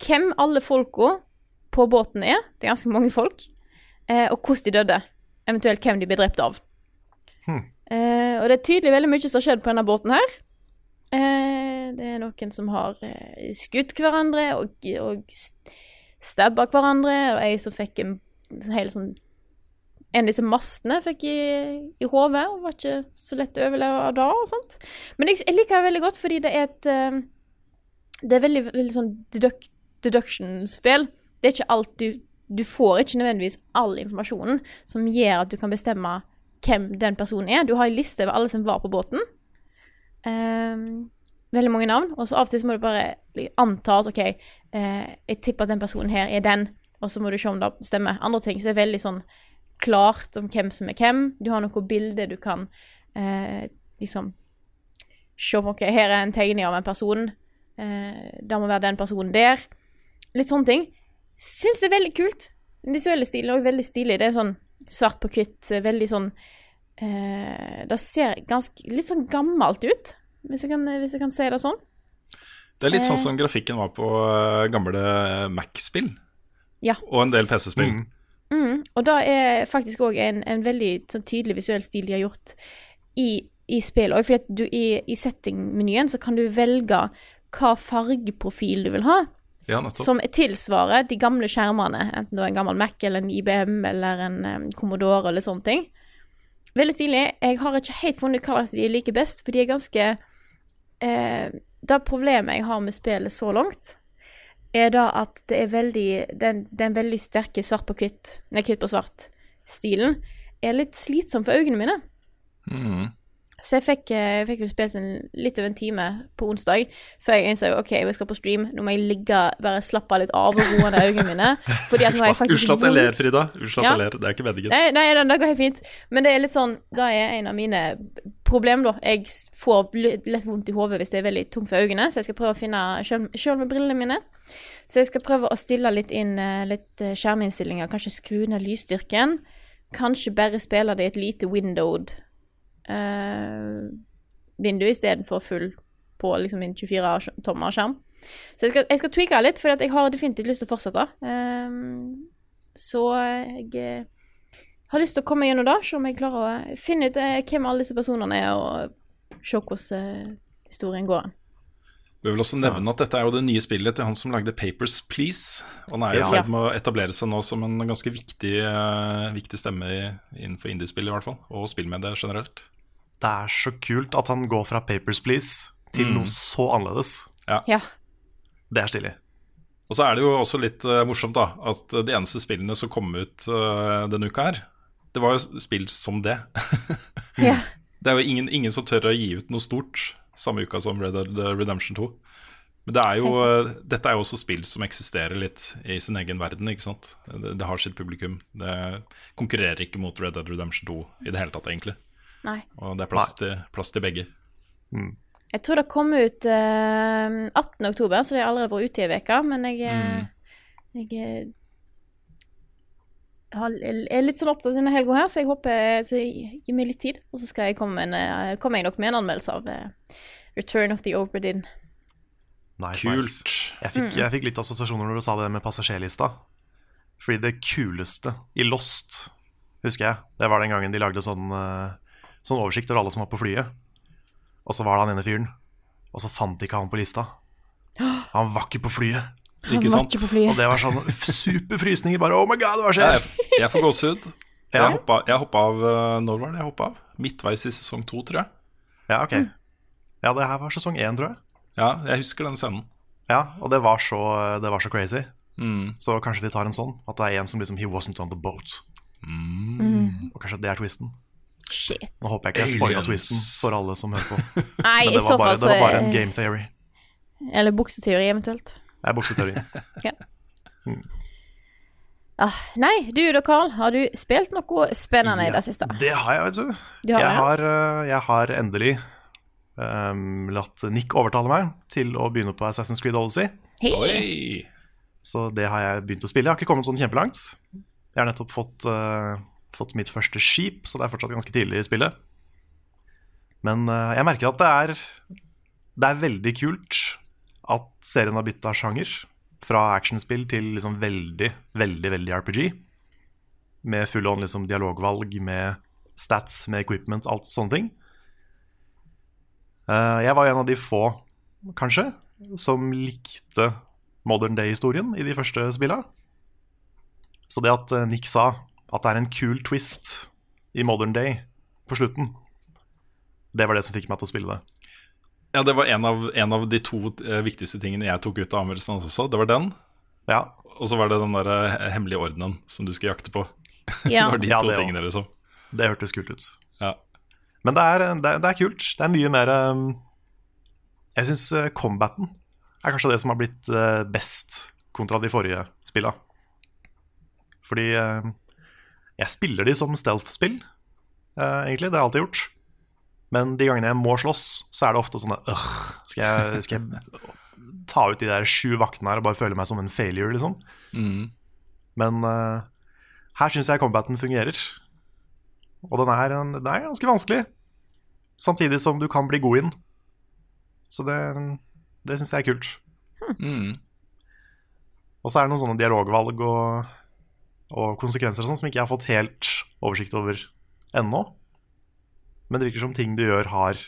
hvem alle folka på båten er. Det er ganske mange folk. Eh, og hvordan de døde. Eventuelt hvem de ble drept av. Eh, og det er tydelig veldig mye som har skjedd på denne båten her. Eh, det er noen som har eh, skutt hverandre og, og stabba hverandre, og ei som fikk en hel sånn En av disse mastene fikk i, i hodet, og var ikke så lett å overleve av det og sånt. Men jeg, jeg liker det veldig godt fordi det er et eh, Det er veldig, veldig sånn deduct, deduction-spill. Det er ikke alt du Du får ikke nødvendigvis all informasjonen som gjør at du kan bestemme hvem den personen er. Du har en liste over alle som var på båten. Ehm, veldig mange navn. Og så av og til så må du bare anta at OK, eh, jeg tipper at den personen her er den, og så må du se om det stemmer. Andre ting så er veldig sånn klart om hvem som er hvem. Du har noe bilde du kan eh, liksom Se om ok, her er en tegning av en person. Eh, det må være den personen der. Litt sånne ting. Syns det er veldig kult. Visuelle stilen er også veldig stilig. Det er sånn svart på hvitt, eh, veldig sånn eh, Det ser ganske litt sånn gammelt ut, hvis jeg kan, hvis jeg kan si det sånn. Det er litt sånn Eh. som grafikken var på eh, gamle Mac-spill. Ja. Og en del PC-spill. Mm. Mm, og det er faktisk òg en, en veldig sånn, tydelig visuell stil de har gjort i, i spillet. Og fordi at du i, i setting-menyen så kan du velge hva fargeprofil du vil ha, Ja, som tilsvarer de gamle skjermene. Enten det er en gammel Mac eller en IBM eller en um, Commodore eller sånne ting. Veldig stilig. Jeg har ikke helt funnet hva de liker best, for de er ganske eh, Det problemet jeg har med spillet så langt, er da at det er veldig Den, den veldig sterke svart på hvitt, nei, hvitt på svart-stilen er litt slitsom for øynene mine. Mm. Så jeg fikk, eh, jeg fikk spilt en, litt over en time på onsdag før jeg innså ok, jeg skal på stream, nå må jeg ligge, bare slappe litt av og roe ned øynene mine. (laughs) Fordi at nå er jeg faktisk Unnskyld at jeg ler. Frida. Unnskyld at Ja. jeg ler. Det er ikke meningen. Nei, nei, det, går helt fint. Men det er litt sånn Det er en av mine problem, da. Jeg får lett vondt i hodet hvis det er veldig tungt for øynene, så jeg skal prøve å finne Sjøl med brillene mine. Så jeg skal prøve å stille litt inn eh, litt eh, skjerminnstillinger. Kanskje skru ned lysstyrken. Kanskje bare spille det i et lite windowed eh, vindu istedenfor full på liksom min 24-tommer skjerm. Så jeg skal, jeg skal tweake litt, for jeg har definitivt lyst til å fortsette. Ehm, så jeg eh, har lyst til å komme gjennom det, se om jeg klarer å finne ut eh, hvem alle disse personene er, og se hvordan historien går. Du vil også nevne at dette er jo det nye spillet til han som lagde Papers, Please. Han er i Ja. ferd med å etablere seg nå som en ganske viktig, viktig stemme innenfor indiespill, i hvert fall. Og spill med det generelt. Det er så kult at han går fra Papers, Please til Mm. noe så annerledes. Ja. Det er stilig. Og så er det jo også litt uh, morsomt da at de eneste spillene som kom ut uh, denne uka her, det var jo spill som det. (laughs) ja. Det er jo ingen, ingen som tør å gi ut noe stort samme uka som Red Dead Redemption 2. Men det er jo, eh, dette er jo også spill som eksisterer litt i sin egen verden, ikke sant. Det, det har sitt publikum. Det konkurrerer ikke mot Red Dead Redemption 2 i det hele tatt, egentlig. Nei. Og det er plass, til, plass til begge. Jeg tror det kom ut eh, 18. oktober, så det har allerede vært ute i ei uke, men jeg, mm. jeg eh, jeg, er litt sånn opptatt denne helga her, så jeg håper så jeg gir meg litt tid. Og så skal jeg komme, en, eh, komme jeg nok med en anmeldelse av eh, Return of the Overdin. Nice, Kult. nice. Jeg fikk, jeg fikk litt assosiasjoner når du sa det med passasjerlista. Fordi det kuleste i Lost, husker jeg, det var den gangen de lagde sånn, eh, sånn oversikt over alle som var på flyet. Og så var det han ene fyren, og så fant de ikke han på lista. Han var ikke på flyet. Han Ikke sant? ikke på Og det var sånn superfrysninger. Bare oh my god, hva skjer? jeg, jeg får gåsehud. Ja. Jeg hoppa, jeg hoppa av eh, Når var det jeg hoppa av? Midtveis i sesong to, tror jeg. Ja, ok. Ja, det her var sesong én, tror jeg. Ja, jeg husker den scenen. Ja, og det var så, det var så crazy. Mm. Så kanskje de tar en sånn. At det er en som liksom He wasn't on the boat. Mm. Og kanskje det er twisten. Shit. Nå håper jeg ikke jeg spoila twisten for alle som hører på. (laughs) Nei, Men i det så var bare, fall det var bare en game theory. Eller bukseteori, eventuelt. Det er bukseteorien. (laughs) Ah, nei, du da, Carl. Har du spilt noe spennende i det siste? Det har jeg, vet du. Du har jeg, har, øh, jeg har endelig um, latt Nick overtale meg til å begynne på Assassin's Creed Odyssey. Hey. Oi! Så det har jeg begynt å spille. Jeg har ikke kommet sånn kjempelangt. Jeg har nettopp fått, øh, fått mitt første skip, så det er fortsatt ganske tidlig i spillet. Men øh, jeg merker at det er, det er veldig kult at serien har bytta sjanger. Fra actionspill til liksom veldig, veldig veldig RPG. Med full on liksom dialogvalg, med stats, med equipment, alt sånne ting. Eh, jeg var en av de få, kanskje, som likte modern day-historien i de første spilla. Så det at eh, Nick sa at det er en kul twist i modern day på slutten, det var det som fikk meg til å spille det. Ja, det var en av, en av de to eh, viktigste tingene jeg tok ut av anmeldelsen også. Det var den, Ja, og så var det den der eh, hemmelige ordenen som du skal jakte på. (laughs) Ja. det var de Ja, to det tingene, liksom. det hørtes kult ut. Ja. Men det er, det, er, det er kult. Det er mye mer um, Jeg syns combaten er kanskje det som har blitt eh, best kontra de forrige spilla. Fordi eh, jeg spiller de som stealth-spill, uh, egentlig. Det har jeg alltid gjort. Men de gangene jeg må slåss, så er det ofte sånn øh, skal, jeg, skal jeg ta ut de der sju vaktene her og bare føle meg som en failure, liksom? Mm. Men uh, her syns jeg combaten fungerer. Og den er, en- den er ganske vanskelig, samtidig som du kan bli god i den. Så det, det syns jeg er kult. Mm. Og så er det noen sånne dialogvalg og, og konsekvenser og sånn som ikke jeg har fått helt oversikt over ennå. Men det virker som ting du gjør, har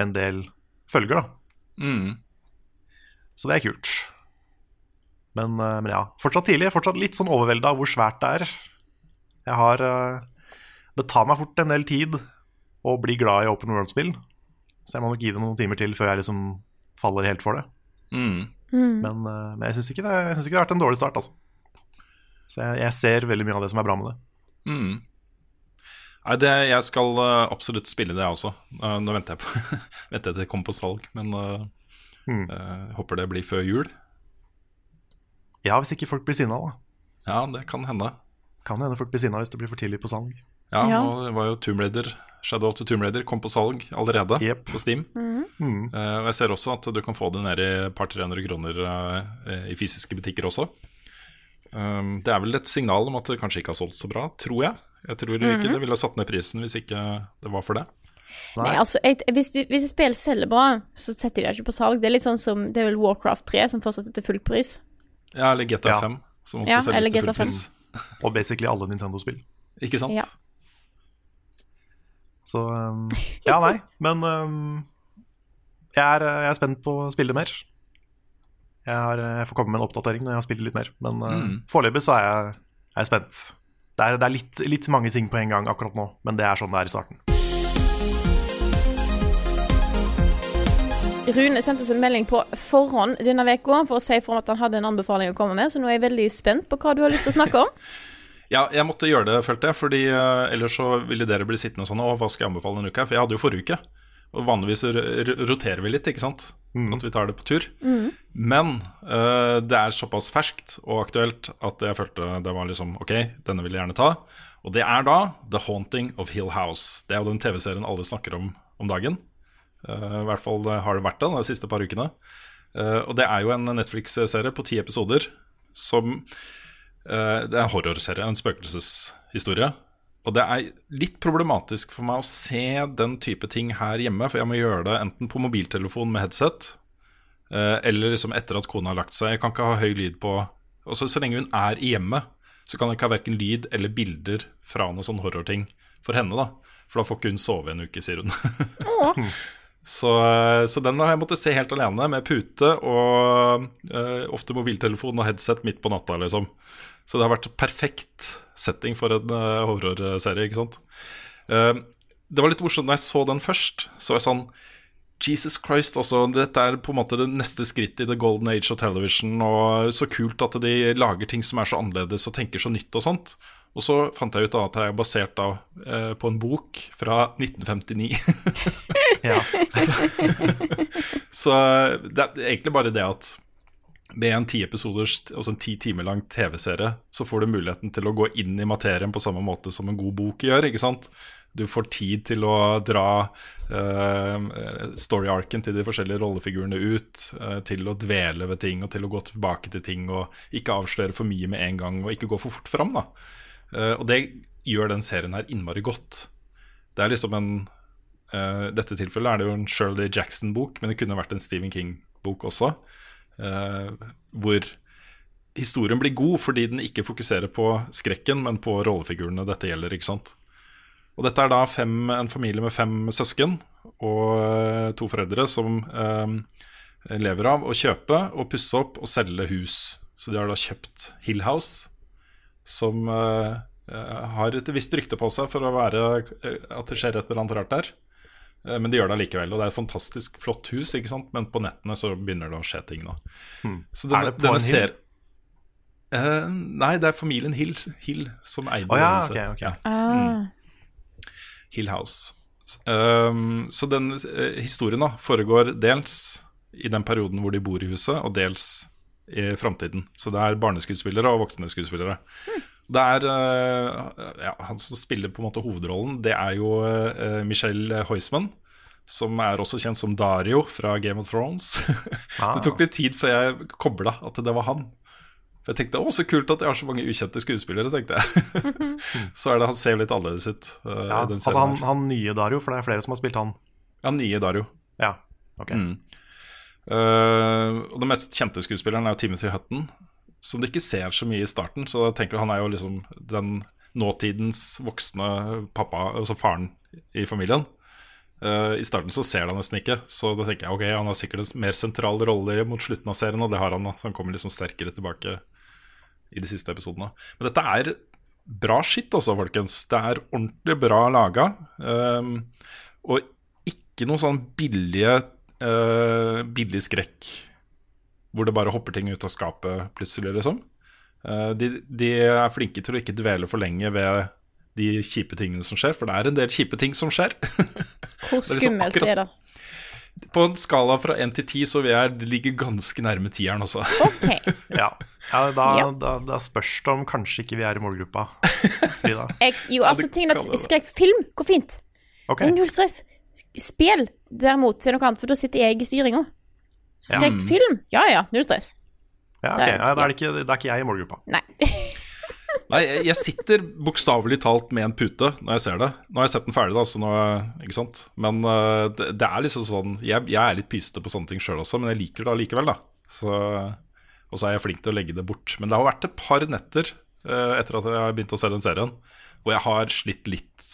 en del følger, da. Mm. Så det er kult. Men, eh, men ja, fortsatt tidlig. Fortsatt litt sånn overvelda av hvor svært det er. Jeg har eh, Det tar meg fort en del tid å bli glad i open world-spill. Så jeg må nok gi det noen timer til før jeg liksom faller helt for det. Mm. Men, eh, men jeg syns ikke, ikke det har vært en dårlig start, altså. Så jeg, jeg ser veldig mye av det som er bra med det. Mm. Nei, det, jeg skal uh, absolutt spille det, jeg også. Uh, nå venter jeg på (laughs) venter jeg til det kommer på salg, men uh, Mm. eh, håper det blir før jul. Ja, hvis ikke folk blir sinna, da. Ja, det kan hende. Kan hende folk blir sinna hvis det blir for tidlig på salg. Ja, Ja. nå var jo Tomb Raider Shadow of the Tomb Raider kom på salg allerede yep. på Steam. Mm. Eh, og jeg ser også at du kan få det ned i et par-tre hundre kroner i fysiske butikker også. Um, det er vel et signal om at det kanskje ikke har solgt så bra, tror jeg. Jeg tror ikke det ville ha satt ned prisen hvis ikke det var for det. Nei, altså, jeg, hvis, du, hvis et spill selger bra, så setter de det ikke på salg. Det er litt sånn som Det er vel Warcraft 3 som fortsatt er til full pris. Ja, eller GTA Ja. 5, som også Ja, selges til full 5. pris. Og basically alle Nintendo-spill. Ikke sant? Ja. Så um, Ja, nei. Men um, jeg, er, jeg er spent på å spille mer. Jeg, har, jeg får komme med en oppdatering når jeg har spilt litt mer. Men uh, Mm. foreløpig så er jeg, er jeg spent. Det er, det er litt, litt mange ting på en gang akkurat nå, men det er sånn det er i starten. Rune sendte oss en melding på forhånd denne uka for å si fra om at han hadde en anbefaling å komme med, så nå er jeg veldig spent på hva du har lyst til å snakke om. (laughs) Ja, jeg måtte gjøre det, følte jeg, fordi uh, ellers så ville dere bli sittende sånn Å, hva skal jeg anbefale denne uka? For jeg hadde jo forrige uke. Og vanligvis roterer vi litt, ikke sant? At vi tar det på tur. Men uh, det er såpass ferskt og aktuelt at jeg følte det var liksom Ok, denne vil jeg gjerne ta. Og det er da The Haunting of Hill House. Det er jo den TV-serien alle snakker om om dagen. Uh, I hvert fall har det vært det de siste par ukene. Uh, og det er jo en Netflix-serie på ti episoder som Eh, Det er en horrorserie, en spøkelseshistorie. Og det er litt problematisk for meg å se den type ting her hjemme, for jeg må gjøre det enten på mobiltelefon med headset, eh, eller liksom etter at kona har lagt seg. Jeg kan ikke ha høy lyd på Og Så lenge hun er i hjemmet, så kan jeg ikke ha verken lyd eller bilder fra noen sånn horrorting for henne, da. For da får ikke hun sove en uke, sier hun. (laughs) Så, så den har jeg måttet se helt alene, med pute og eh, ofte mobiltelefon og headset midt på natta, liksom. Så det har vært perfekt setting for en uh, horrorserie, ikke sant. Uh, det var litt morsomt da jeg så den først. Så jeg sånn Jesus Christ også, dette er på en måte det neste skrittet i the golden age of television. Og så kult at de lager ting som er så annerledes og tenker så nytt og sånt. Og så fant jeg ut at jeg er basert da, eh, på en bok fra 1959. (laughs) så, (laughs) Så det er egentlig bare det at med en ti episoders, altså en ti timer lang TV-serie, så får du muligheten til å gå inn i materien på samme måte som en god bok gjør. ikke sant? Du får tid til å dra uh, story-arken til de forskjellige rollefigurene ut, Uh, til å dvele ved ting og til å gå tilbake til ting og ikke avsløre for mye med en gang og ikke gå for fort fram. da. Uh, og det gjør den serien her innmari godt. Det er liksom en uh, dette tilfellet er det jo en Shirley Jackson-bok, men det kunne vært en Stephen King-bok også. Eh, hvor historien blir god fordi den ikke fokuserer på skrekken, men på rollefigurene dette gjelder. ikke sant? Og dette er da fem, en familie med fem søsken og eh, to foreldre som eh, lever av å kjøpe og pusse opp og selge hus. Så de har da kjøpt Hill House, som eh, eh, har et visst rykte på seg for å være at det skjer et eller annet rart der. Eh, Men de gjør det allikevel. Og det er et fantastisk flott hus, ikke sant? men på nettene så begynner det å skje ting. da Så den, Er det på en hill? ser- Eh, nei, det er familien Hill, Hill som eide oh, ja, huset. ok, ok. Ja, Ah. Hill House. Um, så den uh, historien da foregår dels i den perioden hvor de bor i huset, og dels i framtiden. Så det er barneskuespillere og voksne skuespillere. Det er eh, ja, Han som spiller på en måte hovedrollen, det er jo uh, Michelle Heusman. Som er også kjent som Dario fra Game of Thrones. (laughs) Ah. det tok litt tid før jeg kobla at det var han. For jeg tenkte å, så kult at jeg har så mange ukjente skuespillere, tenkte jeg. (laughs) så er det, han ser litt annerledes ut. eh, Ja, altså han, han nye Dario, for det er flere som har spilt han. Ja, nye Dario. Ja, ok. Mm. uh, og den mest kjente skuespilleren er jo Timothy Hutton, som du ikke ser så mye i starten. Så jeg tenker han er jo liksom den nåtidens voksne pappa, altså faren i familien. Uh, I starten så ser du han nesten ikke, så da tenker jeg ok, han har sikkert en mer sentral rolle mot slutten av serien, og det har han, da. Så han kommer liksom sterkere tilbake i de siste episodene. Men dette er bra skitt, altså, folkens. Det er ordentlig bra laga. Um, og ikke noe sånn billige uh, billig skrekk hvor det bare hopper ting ut av skapet plutselig, liksom. Eh, de, de er flinke til å ikke dvele for lenge ved de kjipe tingene som skjer, for det er en del kjipe ting som skjer. Hvor (laughs) Det er liksom skummelt akkurat- er det? På en skala fra 1 til 10 så vil jeg det ligger ganske nærme tieren, også. OK. (laughs) Ja, ja, da, Ja. Da, da spørs det om kanskje ikke vi er i målgruppa. Frida. (laughs) Jeg, jo, altså, tingen at skrekkfilm går fint. Ok, Det er null stress. Spill, derimot, er noe annet, for da sitter jeg i styringa. Skrekkfilm, ja ja, null stress. ja, okay. ja, da er det ikke, da er ikke jeg i målgruppa. Nei. (laughs) Nei, jeg- jeg sitter bokstavelig talt med en pute når jeg ser det. Nå har jeg sett den ferdig, da, så nå, ikke sant. Men eh, det, det er liksom sånn Jeg, jeg er litt pysete på sånne ting sjøl også, men jeg liker det allikevel, da. Så, og så er jeg flink til å legge det bort. Men det har vært et par netter uh, etter at jeg har begynt å se den serien, hvor jeg har slitt litt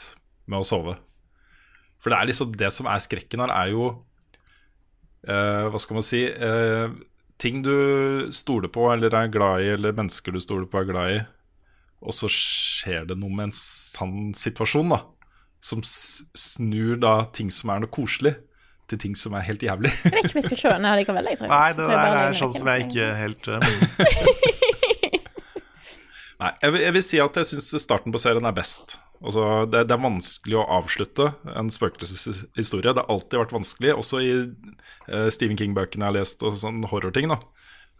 med å sove. For det er liksom det som er skrekken her, er jo eh, Hva skal man si eh, Ting du stoler på eller er glad i, eller mennesker du stoler på er glad i, og så skjer det noe med en sann situasjon, da. Som snur da ting som er noe koselig, til ting som er helt jævlig. Jeg vet ikke om jeg skal se den her likevel. Jeg tror Nei, det tror der er sånn som jeg ikke helt eh, (laughs) Nei, jeg vil, jeg vil si at jeg syns starten på serien er best. Altså, det, det er vanskelig å avslutte en spøkelseshistorie. Det har alltid vært vanskelig, også i uh, Stephen King-bøkene jeg har lest, og sånn horrorting. da.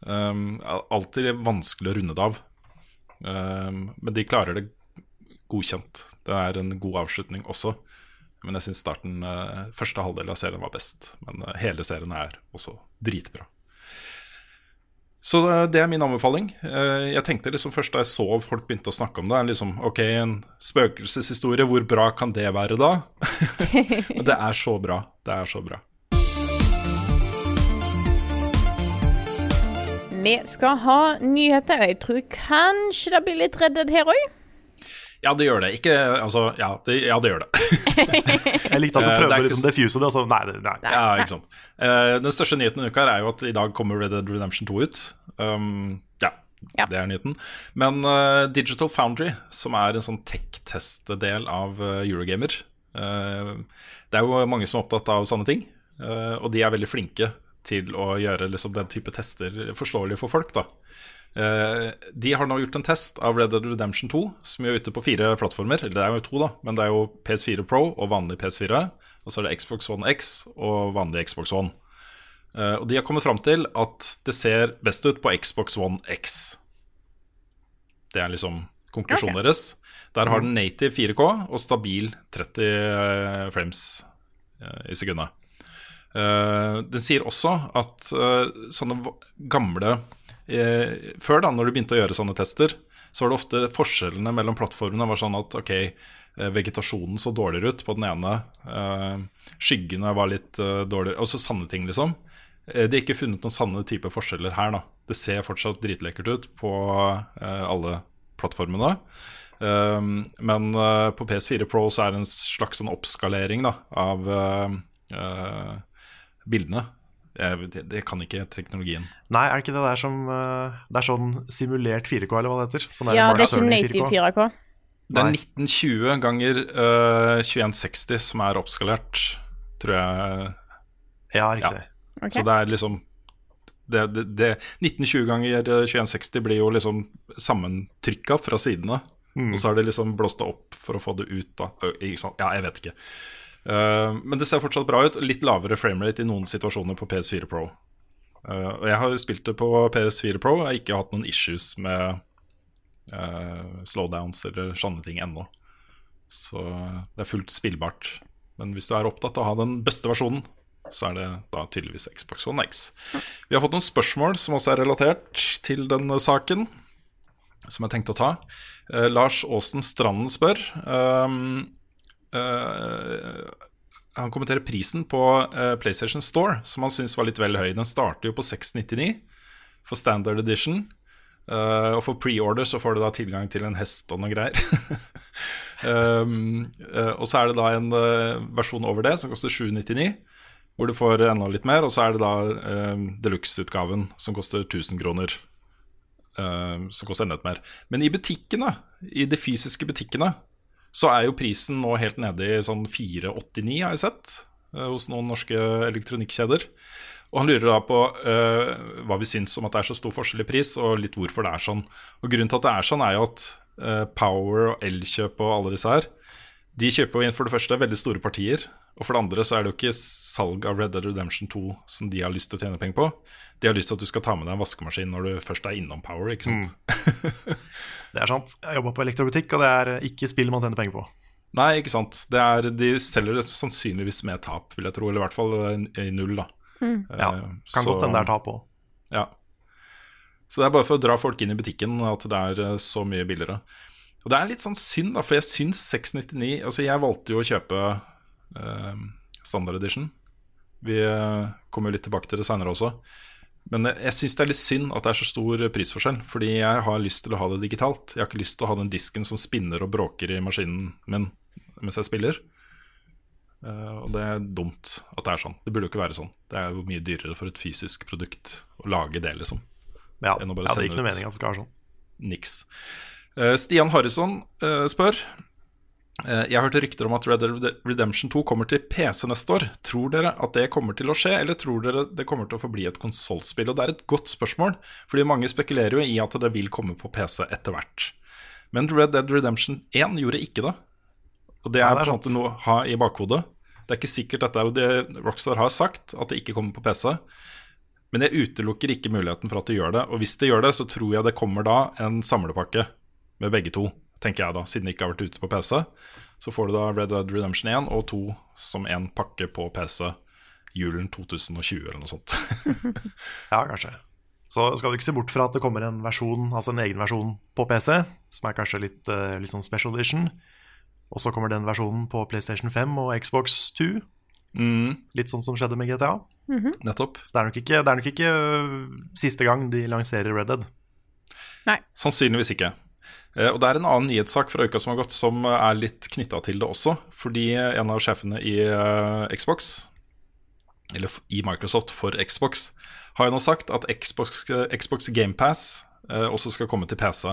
Um, alltid vanskelig å runde det av. Um, men de klarer det godkjent. Det er en god avslutning også. Men jeg syns starten, uh, første halvdel av serien var best. Men uh, hele serien er også dritbra. Så eh, det er min anbefaling. Eh, Jeg tenkte liksom først da jeg så folk begynte å snakke om det, liksom, ok, en spøkelseshistorie, hvor bra kan det være da? (laughs) Men det er så bra. Det er så bra. Vi skal ha nyheter, og jeg tror kanskje det blir litt reddet her òg. Ja, det gjør det. Ikke Altså, ja, det, ja, det gjør det. (laughs) Jeg likte at du prøver er prøvde å liksom defuse det, og så nei, det- nei. Ja, ikke sant. Uh, den største nyheten denne uka er jo at i dag kommer Red Dead Redemption 2 ut. Um, ja, Ja. det er nyheten. Men uh, Digital Foundry, som er en sånn tech-test-del av uh, Eurogamer eh, Det er jo mange som er opptatt av sånne ting, eh, og de er veldig flinke til å gjøre liksom, den type tester forståelig for folk. da Eh, de har nå gjort en test av Red Dead Redemption 2, som er ute på fire plattformer. Eller det er jo to, da, men det er jo PS4 Pro og vanlig PS4. Og så er det Xbox One X og vanlig Xbox One. Eh, og de har kommet fram til at det ser best ut på Xbox One X. Det er liksom konklusjonen deres. Der har den native 4K og stabil 30 frames eh, i sekundet. Eh, den sier også at eh, sånne gamle eh, Før, da, når du begynte å gjøre sånne tester, så var det ofte forskjellene mellom plattformene var sånn at ok, eh, vegetasjonen så dårligere ut på den ene, eh, skyggene var litt eh, dårligere, så sanne ting, liksom. Eh, De har ikke funnet noen sanne type forskjeller her. da Det ser fortsatt dritlekkert ut på eh, alle plattformene. Men eh, på PS4 Pro så er det en slags sånn oppskalering da av eh, eh, bildene. Det, kan ikke teknologien. Nei, er det ikke det der som eh, Det er sånn simulert 4K, eller hva det heter? Sånn Ja, det er ikke native 4K. Det er 1920 ganger uh, 2160 som er oppskalert. tror jeg. Ja, riktig. Ok. Så det er liksom det, det, det, 1920 ganger 2160 blir jo liksom sammentrykka fra sidene. Og så har det liksom blåst det opp for å få det ut, da. Ja, jeg vet ikke. Eh, men det ser fortsatt bra ut. Litt lavere framerate i noen situasjoner på PS4 Pro. Eh, og jeg har spilt det på PS4 Pro. Jeg har ikke hatt noen issues med eh, slowdowns eller sånne ting ennå. Så det er fullt spillbart. Men hvis du er opptatt av å ha den beste versjonen, så er det da tydeligvis Xbox One X. Vi har fått noen spørsmål som også er relatert til denne saken, som jeg tenkte å ta. Lars Aasen Stranden spør eh, Han kommenterer prisen på eh, PlayStation Store, som han syns var litt vel høy. Den starter jo på 699 for standard edition. Uh, og for pre-order så får du da tilgang til en hest og noe greier. (laughs) um, uh, og så er det da en uh, versjon over det som koster 799, hvor du får enda litt mer. Og så er det da uh, deluxe-utgaven som koster 1000 kroner. eh, som koster enda litt mer. Men i butikkene, i de fysiske butikkene, så er jo prisen nå helt nede i sånn 489, har jeg sett, eh, hos noen norske elektronikkjeder. Og han lurer da på uh, hva vi syns om at det er så stor forskjell i pris, og litt hvorfor det er sånn. Og Grunnen til at det er sånn, er jo at uh, Power og Elkjøp og alle disse her, de kjøper jo inn for det første veldig store partier. Og for det andre så er det jo ikke salg av Red Dead Redemption 2 som de har lyst til å tjene penger på. De har lyst til at du skal ta med deg en vaskemaskin når du først er innom Power, ikke sant. Det er sant. Jeg jobba på elektrobutikk, og det er ikke spill man tjener penger på. Nei, ikke sant. Det er, de selger det sannsynligvis med tap, vil jeg tro. Eller i hvert fall i null, da. Ja, Eh, Kan så- godt hende det er tap òg. Ja. Så det er bare for å dra folk inn i butikken at det er eh, så mye billigere. Og det er litt sånn synd, da, for jeg syns 699 Altså, jeg valgte jo å kjøpe standard edition. Vi eh, kommer jo litt tilbake til det seinere også. Men jeg, jeg syns det er litt synd at det er så stor prisforskjell, fordi jeg har lyst til å ha det digitalt. Jeg har ikke lyst til å ha den disken som spinner og bråker i maskinen min mens jeg spiller. Eh, og det er dumt at det er sånn. Det burde jo ikke være sånn. Det er jo mye dyrere for et fysisk produkt å lage det, liksom. Ja, Enn å bare ja, det er ikke noe mening at det skal være sånn. Niks. Eh, Stian Harrison eh, spør eh, Jeg hørte rykter om at Red Dead Redemption 2 kommer til PC neste år. Tror dere at det kommer til å skje, eller tror dere det kommer til å forbli et konsollspill? Og Det er et godt spørsmål, fordi mange spekulerer jo i at det vil komme på PC etter hvert. Men Red Dead Redemption 1 gjorde ikke det. Og det Ja, er det er på en måte noe å ha i bakhodet. Det er ikke sikkert dette er, det Rockstar har sagt, at det ikke kommer på PC. Men jeg utelukker ikke muligheten for at det gjør det. Og hvis det gjør det, så tror jeg det kommer da en samlepakke med begge to, tenker jeg da, siden det ikke har vært ute på PC. Så får du da Red Dead Redemption 1 og 2 som en pakke på PC julen 2020 eller noe sånt. (laughs) Ja, kanskje. Så skal du ikke se bort fra at det kommer en versjon, altså en egen versjon på PC, som er kanskje litt, eh, litt sånn special edition. Og så kommer den versjonen på PlayStation 5 og Xbox 2. Mm, Litt sånn som skjedde med GTA. nettopp. Så det er nok ikke, det er nok ikke øh, siste gang de lanserer Red Dead. Nei. Sannsynligvis ikke. Eh, Og det er en annen nyhetssak fra uka som har gått, som eh, er litt knytta til det også. Fordi en av sjefene i eh, Xbox, eller i Microsoft for Xbox, har jo nå sagt at Xbox, Xbox GamePass også skal komme til PC.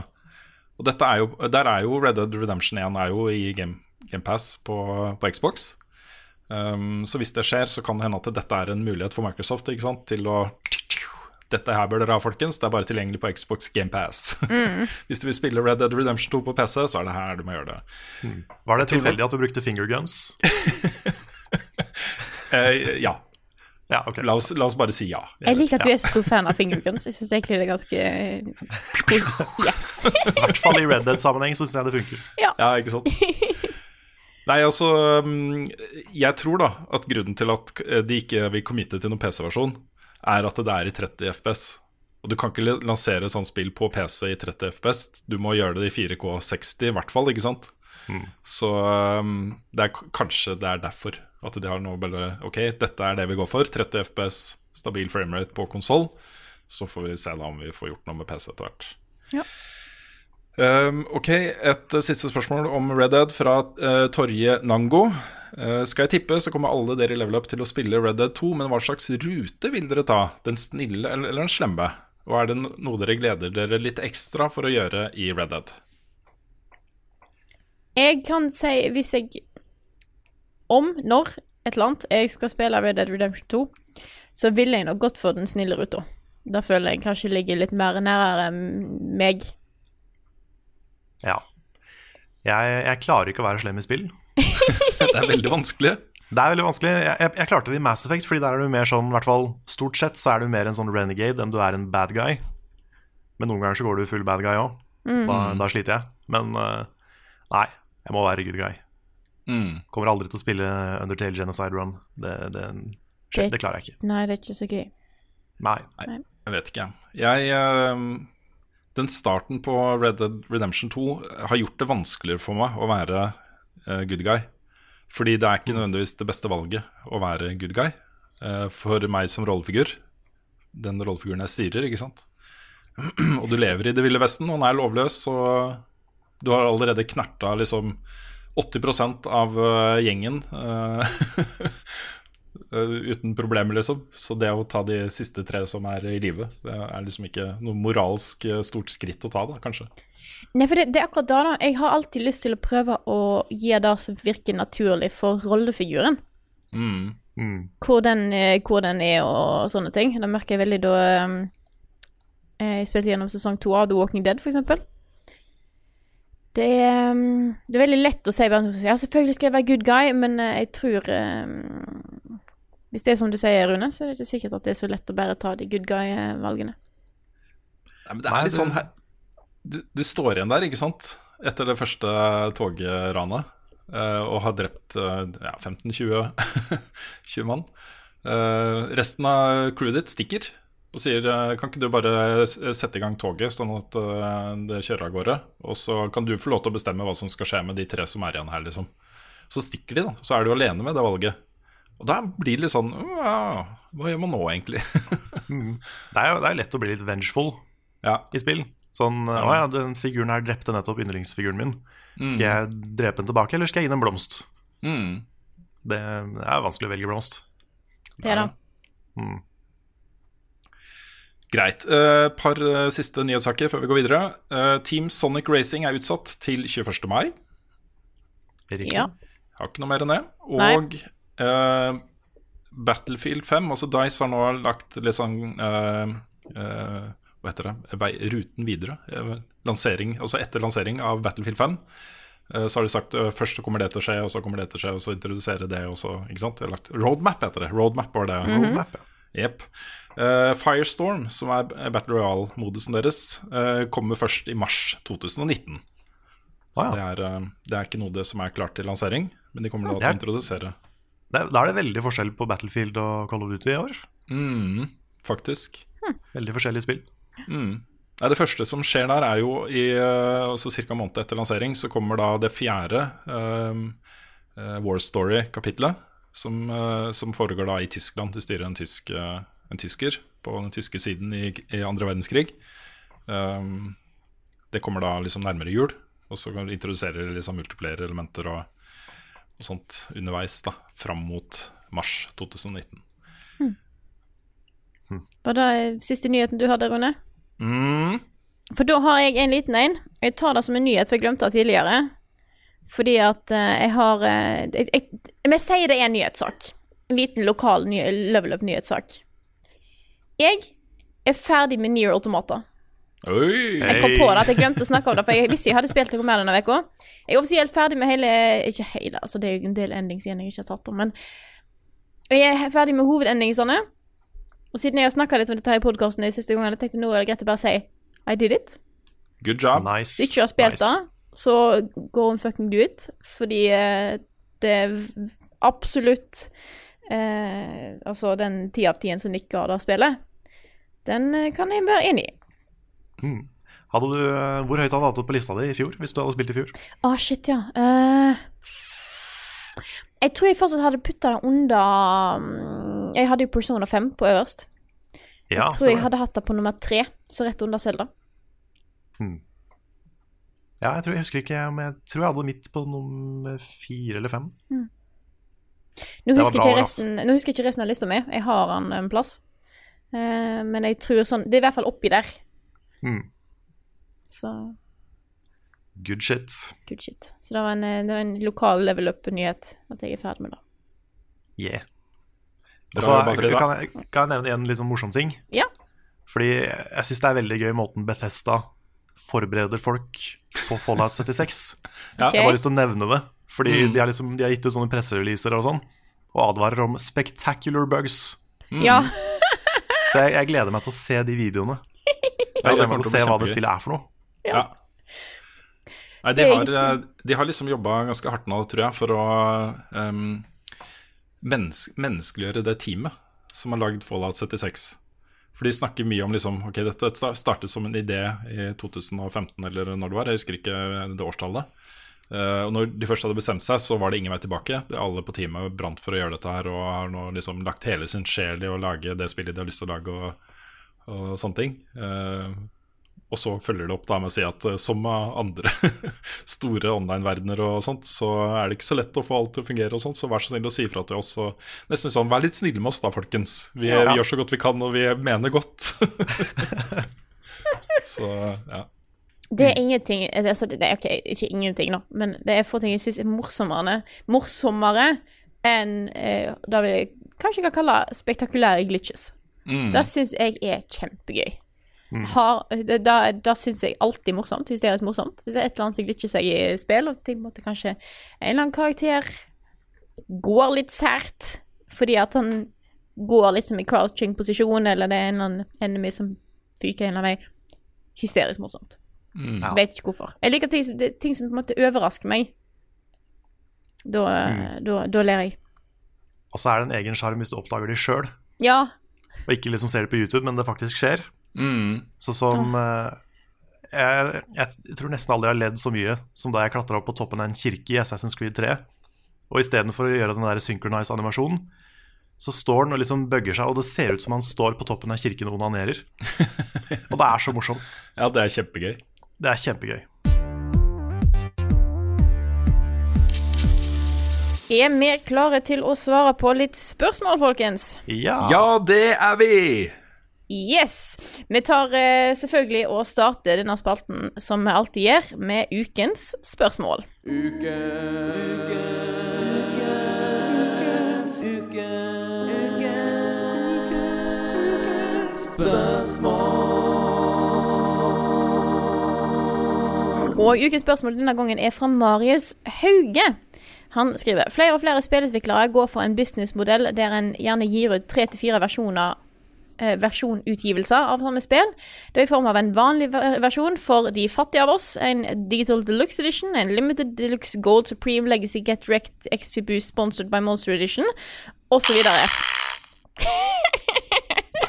Og er jo, der er jo Red Dead Redemption 1 er jo i Game, GamePass på, på Xbox. Um, så hvis det skjer, så kan det hende at dette er en mulighet for Microsoft til å Dette her bør dere ha, folkens. Det er bare tilgjengelig på Xbox GamePass. (laughs) hvis du vil spille Red Dead Redemption 2 på PC, så er det her du må gjøre det. Var det tilfeldig at du brukte fingerguns? (laughs) Eh, ja. Ja, okay. La oss, la oss bare si ja. Jeg liker at du er så stor fan av fingerguns. Jeg syns egentlig det er ganske cool. Yes. (laughs) I hvert fall i Red Dead-sammenheng så syns jeg det funker. Ja, ikke sant? Nei, altså mm, Jeg tror da at grunnen til at eh, de ikke vil committe til noen PC-versjon, er at det er i 30 FPS. Og du kan ikke lansere sånn spill på PC i 30 FPS. Du må gjøre det i 4K 60 i hvert fall, ikke sant? Så mm, det er kanskje det er derfor at de har nå bare Ok, dette er det vi går for. 30 FPS, stabil framerate på konsoll. Så får vi se da om vi får gjort noe med PC etter hvert. Ja. Um, ok, et uh, siste spørsmål om Red Dead fra uh, Torje Nango. Uh, skal jeg tippe, så kommer alle dere i Level Up til å spille Red Dead 2, men hva slags rute vil dere ta? Den snille eller, den slemme? Og er det noe dere gleder dere litt ekstra for å gjøre i Red Dead? Jeg kan si, hvis jeg Om, når et eller annet, jeg skal spille Red Dead Redemption 2, så ville jeg nok gått for den snille ruta. Da føler jeg kanskje ligger litt mer nærere meg. Ja. Jeg, jeg klarer ikke å være slem i spill. (laughs) Det er veldig vanskelig. Det er veldig vanskelig. Jeg, jeg, jeg klarte det i Mass Effect, fordi der er du mer sånn, i hvert fall stort sett, så er du mer en sånn renegade enn du er en bad guy. Men noen ganger så går du full bad guy òg. Da, da sliter jeg. Men eh, nei, jeg må være good guy. Mm. Kommer aldri til å spille Undertale Genocide Run. Det, det, Det- det klarer jeg ikke. Nei, det er ikke så gøy. Nei. Jeg vet ikke. Jeg eh, Den starten på Red Dead Redemption 2 har gjort det vanskeligere for meg å være good guy. Fordi det er ikke nødvendigvis det beste valget å være good guy eh, for meg som rollefigur. Den rollefiguren jeg styrer, ikke sant. (clears throat) og du lever i det ville vesten, og den er lovløs, og du har allerede knerta liksom 80 av eh, gjengen. eh, (laughs) eh, uten problemer, liksom. Så det å ta de siste tre som er i live, det er liksom ikke noe moralsk eh, stort skritt å ta, da, kanskje. Nei, for det, det er akkurat da, da. Jeg har alltid lyst til å prøve å gi det som virker naturlig for rollefiguren. Mm. Mm. Hvor den, eh, hvor den er og sånne ting. Det merker jeg veldig da um, Jeg spilte gjennom sesong to av The Walking Dead, for eksempel. Det er, um, det er veldig lett å si Ja, selvfølgelig skal jeg være good guy, men eh, jeg tror um, Hvis det er som du sier, Rune, så er det ikke sikkert at det er så lett å bare ta de good guy-valgene. Nei, men det er litt sånn her du, du står igjen der, ikke sant, etter det første togranet, eh, og har drept eh, ja, 15-20 20 (laughs) mann. Eh, resten av crewet ditt stikker og sier kan ikke du bare sette i gang toget, sånn at det kjører av gårde, og så kan du få lov til å bestemme hva som skal skje med de tre som er igjen her, liksom. Så stikker de, da. Så er du alene med det valget. Og da blir det litt sånn Hva gjør man nå, egentlig? (laughs) Det er jo det er lett å bli litt vengeful ja. i spill. Sånn Å ja, den figuren her drepte nettopp yndlingsfiguren min. Skal jeg drepe den tilbake, eller skal jeg gi den en blomst? Mm. Det er vanskelig å velge blomst. Det er det. Mm. Greit. Et par uh, siste nyhetssaker før vi går videre. Uh, Team Sonic Racing er utsatt til 21. mai. Riktig. Ja. Har ikke noe mer enn det. Og eh, Battlefield 5, altså Dice har nå lagt litt sånn eh, eh, Hva heter det? Vei, ruten videre. Eh, lansering, altså etter lansering av Battlefield 5. eh, Så har de sagt uh, først kommer det til å skje, og så kommer det til å skje, og så introdusere det, også. Ikke sant? Lagt, Roadmap heter det. Roadmap var det. Roadmap, ja. Yep. Uh, Firestorm, som er Battle Royale-modusen deres, uh, kommer først i mars 2019. Så Ah, det, er, uh, det er ikke noe det som er klart til lansering, men de kommer da Det til å introdusere. Det, da er det veldig forskjell på Battlefield og Call of Duty i år. Mm, faktisk. Veldig forskjellige spill. Mm. Nei, det første som skjer der, er jo i eh, altså ca. måned etter lansering, så kommer da det fjerde eh, War Story-kapitlet, som, uh, som foregår da i Tyskland. Du styrer en, tysk, en tysker på den tyske siden i, i andre verdenskrig. Um, det kommer da liksom nærmere jul, og så introduserer de liksom multiplere elementer og, og sånt underveis da, fram mot mars 2019. Var det siste nyheten du hadde, Rune? Mm. For da har jeg en liten en. Jeg tar det som en nyhet, for jeg glemte det tidligere. Fordi at eh, jeg har eh, jeg, jeg, Men jeg sier det er en nyhetssak. En liten lokal ny, level up-nyhetssak. Jeg er ferdig med Near Automata. Oi! Jeg kom på det at jeg glemte å snakke om det, for jeg visste jeg hadde spilt noe mer denne uka. Jeg er offisielt ferdig med hele Ikke hele, altså det er jo en del endings igjen jeg ikke har tatt om, men jeg er ferdig med hovedendingsene. Og siden jeg har snakka litt om dette her i podkasten de siste gangene, tenkte jeg nå er det greit å bare si I did it. Good job. Nice. Hvis du ikke har spilt nice. det, så go and fucking do it. Fordi eh, det er absolutt eh, Altså, den ti av tien som nikker av det spillet, den eh, kan jeg være enig i. Hadde du, eh, hvor høyt hadde du hatt det på lista di i fjor, hvis du hadde spilt i fjor? Å, shit, ja. Uh, jeg tror jeg fortsatt hadde putta det under mm, Jeg hadde jo Persona 5 på øverst. Ja, jeg tror jeg hadde hatt det på nummer tre, så rett under Selda. Ja, jeg tror jeg husker ikke, om jeg tror jeg hadde midt på nummer fire eller fem. Nå husker, bra resten, nå husker jeg ikke resten av lista mi. Jeg har den en plass. Uh, men jeg tror sånn Det er i hvert fall oppi der. Hmm. Så Good shit. good shit. Så det var en, eh, det var en lokal level up-nyhet at jeg er ferdig med det. Yeah. Bra kan, jeg- kan jeg nevne en litt sånn morsom ting. Ja. Fordi jeg syns det er veldig gøy måten Bethesda forbereder folk på Fallout 76. (laughs) Ja. okay. Jeg har bare lyst til å nevne det. Fordi Mm. de, har liksom, de har gitt ut sånne pressereleaser og sånn, og advarer om spectacular bugs. Ja. (laughs) Så jeg, jeg gleder meg til å se de videoene. Jeg gleder meg til å se hva det spillet er for noe. Ja. Nei, de har, eh, de har liksom jobba ganske hardt nå, tror jeg, for å em, mennes menneskeliggjøre det teamet som har lagd Fallout 76. For de snakker mye om liksom Ok, dette startet som en idé i 2015, eller når det var. Jeg husker ikke det årstallet. Uh, og når de først hadde bestemt seg, så var det ingen vei tilbake. Alle på teamet brant for å gjøre dette her, og har nå liksom lagt hele sin sjel i å lage det spillet de har lyst til å lage, og, og sånne ting. Eh, og så følger det opp da med å si at eh, som med andre (laughs) store online-verdener og sånt, så er det ikke så lett å få alt til å fungere og sånt, så vær så snill å si ifra til oss. Og nesten sånn, Vær litt snille med oss da, folkens. Vi, Ja. vi gjør så godt vi kan, og vi mener godt. (laughs) så ja. Det er ingenting det er, så det er, Ok, ikke ingenting, nå, men det er få ting jeg syns er morsommere, morsommere enn eh, det vi kanskje kan kalle spektakulære glitches. Mm. Det syns jeg er kjempegøy. Har, det, da, da syns jeg alltid morsomt, hysterisk morsomt. Hvis det er et eller annet som glitcher seg i spill, og ting en kanskje en eller annen karakter går litt sært fordi at han går litt som i crouching posisjon, eller det er en eller annen enemy som fyker en av meg. Hysterisk morsomt. Mm. Ja. Vet ikke hvorfor. Jeg liker ting, ting som på en måte overrasker meg. Da, da, da ler jeg. Og så er det en egen sjarm hvis du oppdager de sjøl, Ja. og ikke liksom ser det på YouTube, men det faktisk skjer. Mm. Så som eh, jeg, jeg tror nesten aldri jeg har ledd så mye som da jeg klatra opp på toppen av en kirke i Assassin's Creed 3. Og istedenfor å gjøre den der synchronized animasjonen, så står den og liksom bøgger seg, og det ser ut som han står på toppen av kirken og onanerer. (laughs) og det er så morsomt. ja, det er kjempegøy. Det er kjempegøy. Er vi klare til å svare på litt spørsmål, folkens? Ja. Ja, det er vi! Yes! Vi tar eh, selvfølgelig og starter denne spalten som vi alltid gjør, med ukens spørsmål. Og ukens spørsmål denne gangen er fra Marius Hauge. Han skriver flere og flere spillutviklere går for en businessmodell der en gjerne gir ut tre til fire versjoner versjonutgivelser av samme spill. Det er i form av en vanlig versjon for de fattige av oss, en Digital Deluxe Edition, en Limited Deluxe Gold Supreme Legacy Get Wrecked XP Boost Sponsored by Monster Edition, osv. Der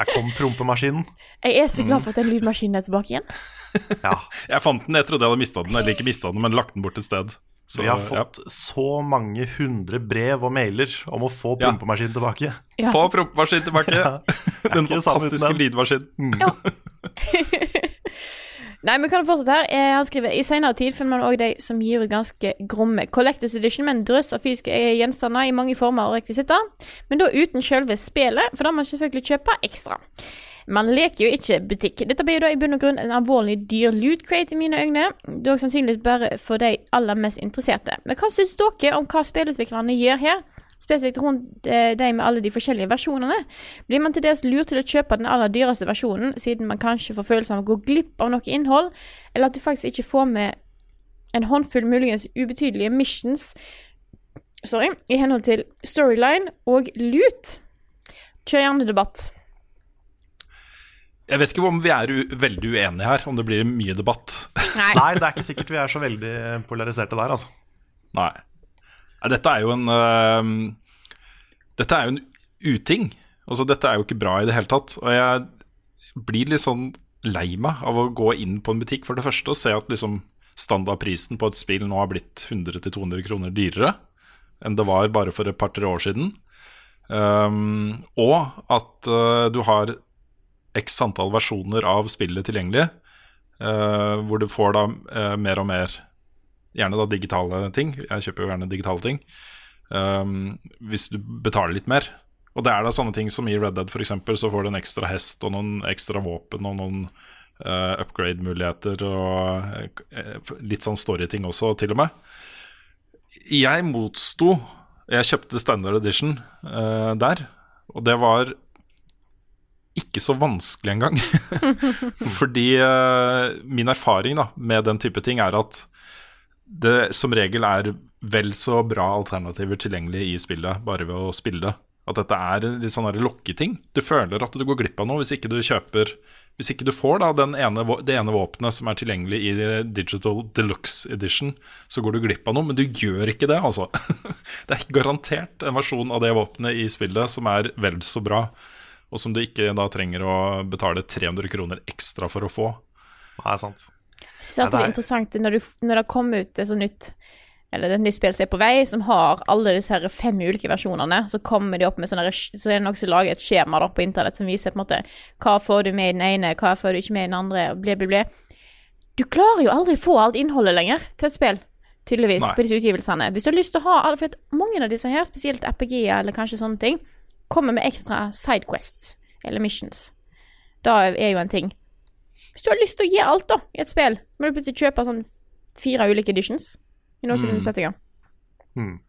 (laughs) kom prompemaskinen. Jeg er så glad for at den lydmaskinen er tilbake igjen. (laughs) Ja. Jeg fant den, jeg trodde jeg hadde mista den, eller ikke mista den, men lagt den bort et sted. Så, Vi har ja. fått så mange hundre brev og mailer om å få Ja. tilbake. Ja. Få prompemaskinen tilbake! (laughs) (laughs) Den fantastiske lydmaskinen. Ja. (laughs) Nei, men kan du fortsette her? Eh, Han skriver I senere tid finner man også de som gir ut ganske gromme Collectors Edition med en drøss av fysiske gjenstander i mange former og rekvisitter, men da uten selve spelet, for da må man selvfølgelig kjøpe ekstra. Man leker jo ikke butikk. Dette blir jo da i bunn og grunn en alvorlig dyr loot crate i mine øyne, dog sannsynligvis bare for de aller mest interesserte. Men hva syns dere om hva spillutviklerne gjør her? Spesifikt rundt eh, de med alle de forskjellige versjonene. Blir man til dels lurt til å kjøpe den aller dyreste versjonen, siden man kanskje får følelsen av å gå glipp av noe innhold, eller at du faktisk ikke får med en håndfull muligens ubetydelige missions sorry, i henhold til storyline og loot? Kjør gjerne debatt. Jeg vet ikke om vi er u veldig uenige her, om det blir mye debatt. Nei. Nei, det er ikke sikkert vi er så veldig polariserte der, altså. Nei. Nei, Dette er jo en uh, Dette er jo en uting. Altså, dette er jo ikke bra i det hele tatt. Og jeg blir litt sånn lei meg av å gå inn på en butikk for det første og se at liksom standardprisen på et spill nå har blitt 100-200 kroner dyrere enn det var bare for et par-tre år siden. Um, og at uh, du har x antall versjoner av spillet tilgjengelig, Uh, hvor du får da uh, mer og mer Gjerne da digitale ting. Jeg kjøper jo gjerne digitale ting. Um, hvis du betaler litt mer. Og det er da sånne ting som i Red Dead f.eks. så får du en ekstra hest og noen ekstra våpen og noen uh, upgrade-muligheter og litt sånn story-ting også, til og med. Jeg motsto Jeg kjøpte Standard Edition der, og det var ikke så vanskelig engang. (laughs) Fordi uh, min erfaring da, med den type ting er at det som regel er vel så bra alternativer tilgjengelig i spillet, bare ved å spille. At dette er litt sånn lokketing. Du føler at du går glipp av noe hvis ikke du kjøper Hvis ikke du får da ene, det ene våpenet som er tilgjengelig i Digital Deluxe Edition, så går du glipp av noe, men du gjør ikke det, altså. (laughs) Det er garantert en versjon av det våpenet i spillet som er vel så bra, og som du ikke da trenger å betale 300 kroner ekstra for å få. Det er sant. Jeg synes det det er- er interessant når, du, når det kommer ut et sånt nytt Eller er et nytt spill som er på vei, som har alle disse her fem ulike versjonene. Så kommer de opp med sånne Så er det noen som lager et skjema da på internett som viser på en måte hva får du med i den ene, hva får du ikke med i den andre, og ble, ble, ble. Du klarer jo aldri få alt innholdet lenger til et spill. Tydeligvis, Nei. på disse utgivelsene. Hvis du har lyst til å ha alle For mange av disse her, spesielt RPG eller kanskje sånne ting, kommer med ekstra sidequests eller missions. Da er jo en ting. Hvis du har lyst til å gi alt da, i et spill, må du plutselig kjøpe sånn fire ulike editions i noen Mm. settinger. Mm.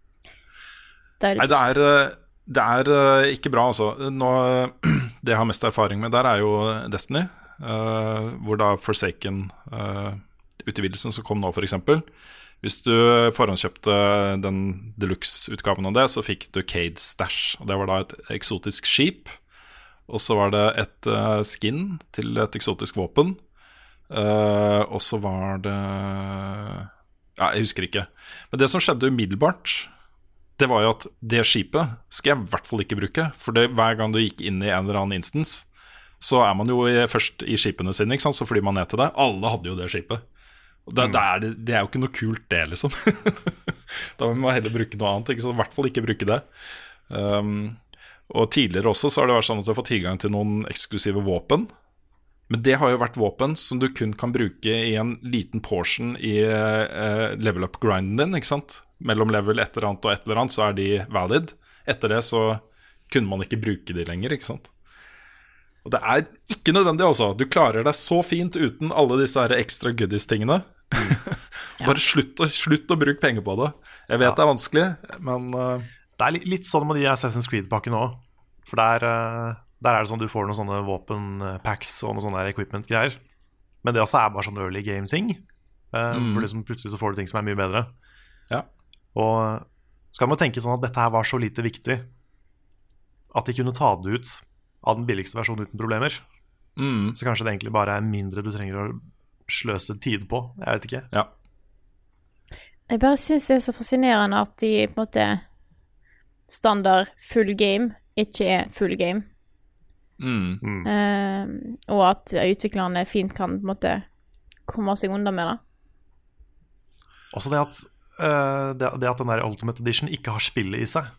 Det er Nei, det er, eh, det er eh, ikke bra, altså. Nå, (clears throat) det jeg har mest erfaring med der, er jo Destiny. Uh, hvor da Forsaken-utvidelsen som kom nå, f.eks. Hvis du forhåndskjøpte den deluxe-utgaven av det, så fikk du Cade Stash. Og det var da et eksotisk skip. Og så var det et eh, skin til et eksotisk våpen. Eh, og så var det Ja, jeg husker ikke. Men det som skjedde umiddelbart, det var jo at det skipet skal jeg i hvert fall ikke bruke. For det, hver gang du gikk inn i en eller annen instance, så er man jo i, først i skipene sine, så flyr man ned til det. Alle hadde jo det skipet. Og det, det, er, det er jo ikke noe kult, det, liksom. (laughs) da må man heller bruke noe annet. I hvert fall ikke bruke det. Um, og tidligere også så har det vært sånn at du har fått tilgang til noen eksklusive våpen. Men det har jo vært våpen som du kun kan bruke i en liten portion i uh, level up-grinden din. ikke sant? Mellom level et eller annet og et eller annet så er de valid. Etter det så kunne man ikke bruke de lenger, ikke sant. Og det er ikke nødvendig, altså. Du klarer deg så fint uten alle disse her ekstra goodies-tingene. (laughs) Bare slutt, å- slutt å bruke penger på det. Jeg vet det er vanskelig, men uh... Det er li- litt sånn med de Assassin's Creed-pakkene òg. For der, eh, der er det sånn du får noen sånne våpenpacks og noen sånne equipment-greier. Men det også er bare sånn early game-ting. Mm. For liksom plutselig så får du ting som er mye bedre. ja. Og kan man tenke sånn at dette her var så lite viktig at de kunne ta det ut av den billigste versjonen uten problemer. Mm, Så kanskje det egentlig bare er mindre du trenger å sløse tid på. Jeg vet ikke. ja. Jeg bare syns det er så fascinerende at de på en måte standard full game ikke er full game. Mm. Eh, og at utviklerne fint kan på en måte komme seg unna med det. Også det at, uh, det, det at den der Ultimate Edition ikke har spillet i seg.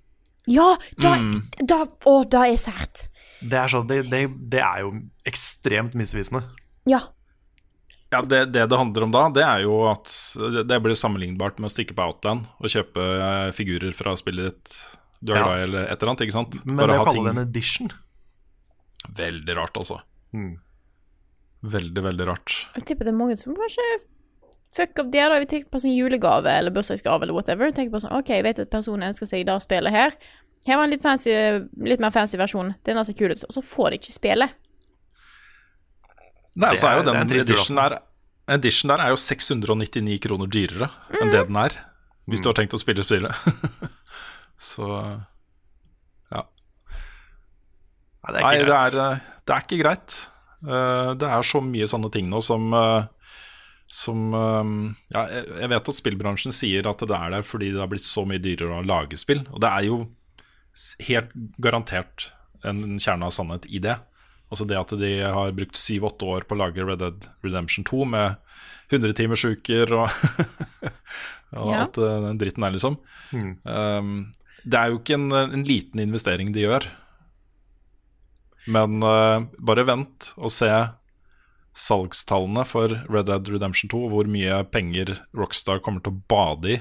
Ja, da, Mm. da Å, da er sært. Det er, så, det, det, det er jo ekstremt misvisende. Ja. Ja, det, det det handler om da, det er jo at det, blir sammenlignbart med å stikke på Outland og kjøpe eh, figurer fra spillet ditt du er Ja. glad i, eller et eller annet, ikke sant? Men Bare det å kalle det en edition Veldig rart, altså. Mm. Veldig, veldig rart. Jeg tipper det er mange som kanskje fuck opp det. da Vi tenker på sånn julegave eller bursdagsgave eller whatever. Tenker på sånn, ok, jeg vet at personen ønsker seg det spillet her. Her var en litt, fancy, litt mer fancy versjon. Den ser kul ut. Og så får de ikke spillet. Nei, så er jo er- det er den en edition der, edition der er jo 699 kroner dyrere enn Mm. det den er. Hvis du har tenkt å spille spillet. (laughs) så ja. Nei, det er Nei, ikke det greit. er, eh, det er ikke greit. Eh, Det er så mye sånne ting nå som eh, som Ja, jeg jeg vet at spillbransjen sier at det er der fordi det har blitt så mye dyrere å lage spill. Og det er jo helt garantert en kjerne av sannhet i det. Altså det at de har brukt syv-åtte år på å lage Red Dead Redemption 2 med 100-timersuker og, (laughs) og Ja. alt eh, den dritten der, liksom. Um, det er jo ikke en, en liten investering de gjør. Men uh, bare vent og se salgstallene for Red Dead Redemption 2, hvor mye penger Rockstar kommer til å bade i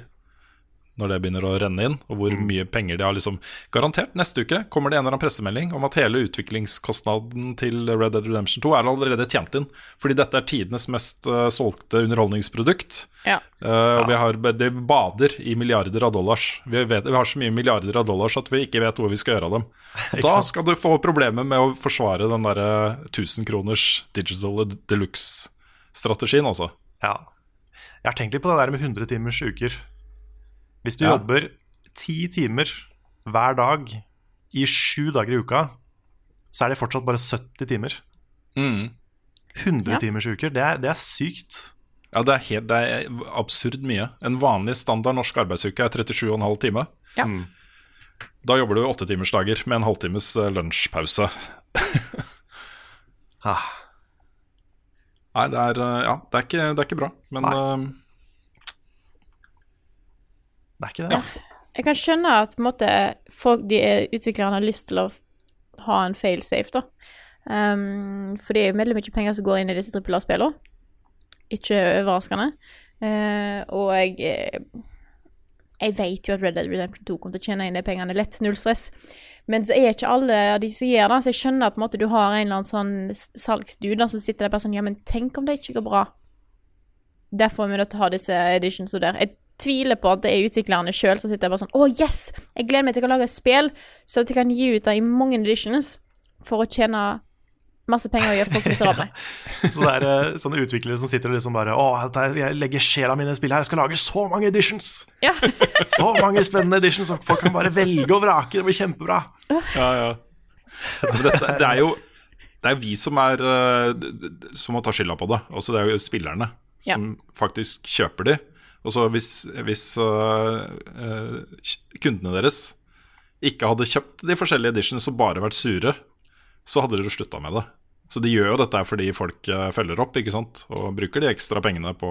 når det begynner å renne inn, og hvor mye penger de har liksom garantert. Neste uke kommer det en eller annen pressemelding om at hele utviklingskostnaden til Red Dead Redemption 2 er allerede tjent inn. Fordi dette er tidenes mest uh, solgte underholdningsprodukt. Ja. Uh, og vi har, det bader i milliarder av dollars. Vi, vet, vi har så mye milliarder av dollars at vi ikke vet hvor vi skal gjøre av dem. (laughs) Og da skal du få problemer med å forsvare den derre 1000 kroners digital deluxe-strategien, altså. Ja. Jeg har tenkt litt på det der med 100 timers uker. Hvis du Ja. jobber ti timer hver dag i sju dager i uka, så er det fortsatt bare 70 timer. 100 Ja. timers uker, det er, det er sykt. Ja, det er, helt, det er absurd mye. En vanlig standard norsk arbeidsuke er 37,5 timer. Ja. Da jobber du åttetimersdager med en halvtimes eh, lunsjpause. (laughs) Ah, Nei, det er, eh, ja, det er, ikke, det er ikke bra. Men eh, det er ikke det. Altså. Jeg kan skjønne at måte, folk, de er- utviklerne har lyst til å ha en failsafe, da. Um, for det er jo veldig mye penger som går inn i disse trippel A-spillene. Ikke overraskende. Uh, og jeg eh, Jeg vet jo at Red Dead Redemption 2 kommer til å tjene inn de pengene lett. Null stress. Men så er ikke alle av de som gjør det. Så jeg skjønner at måte, du har en eller annen sånn salgsdude som sitter der bare sånn Ja, men tenk om det ikke går bra. Derfor er vi nødt til å ha disse editionsene der. Jeg tviler på at det er utviklerne sjøl som sitter bare sånn Å, yes! Jeg gleder meg til å lage et spill, så at jeg kan gi ut det i mange editions for å tjene masse penger og gjøre folk (laughs) miserable. Så det er eh, sånne utviklere som sitter og liksom bare Å, jeg legger sjela mi i det spillet her, jeg skal lage så mange editions! Ja. (laughs) Så mange spennende editions, og folk kan bare velge og vrake, det blir kjempebra. ja, ja. Men dette, det er jo det er vi som er eh, Som må ta skylda på det. Også det er jo spillerne Ja. som faktisk kjøper de. Og så hvis, hvis uh, uh, kundene deres ikke hadde kjøpt de forskjellige editions og bare vært sure, så hadde dere slutta med det. Så de gjør jo dette fordi folk eh, følger opp ikke sant? og bruker de ekstra pengene på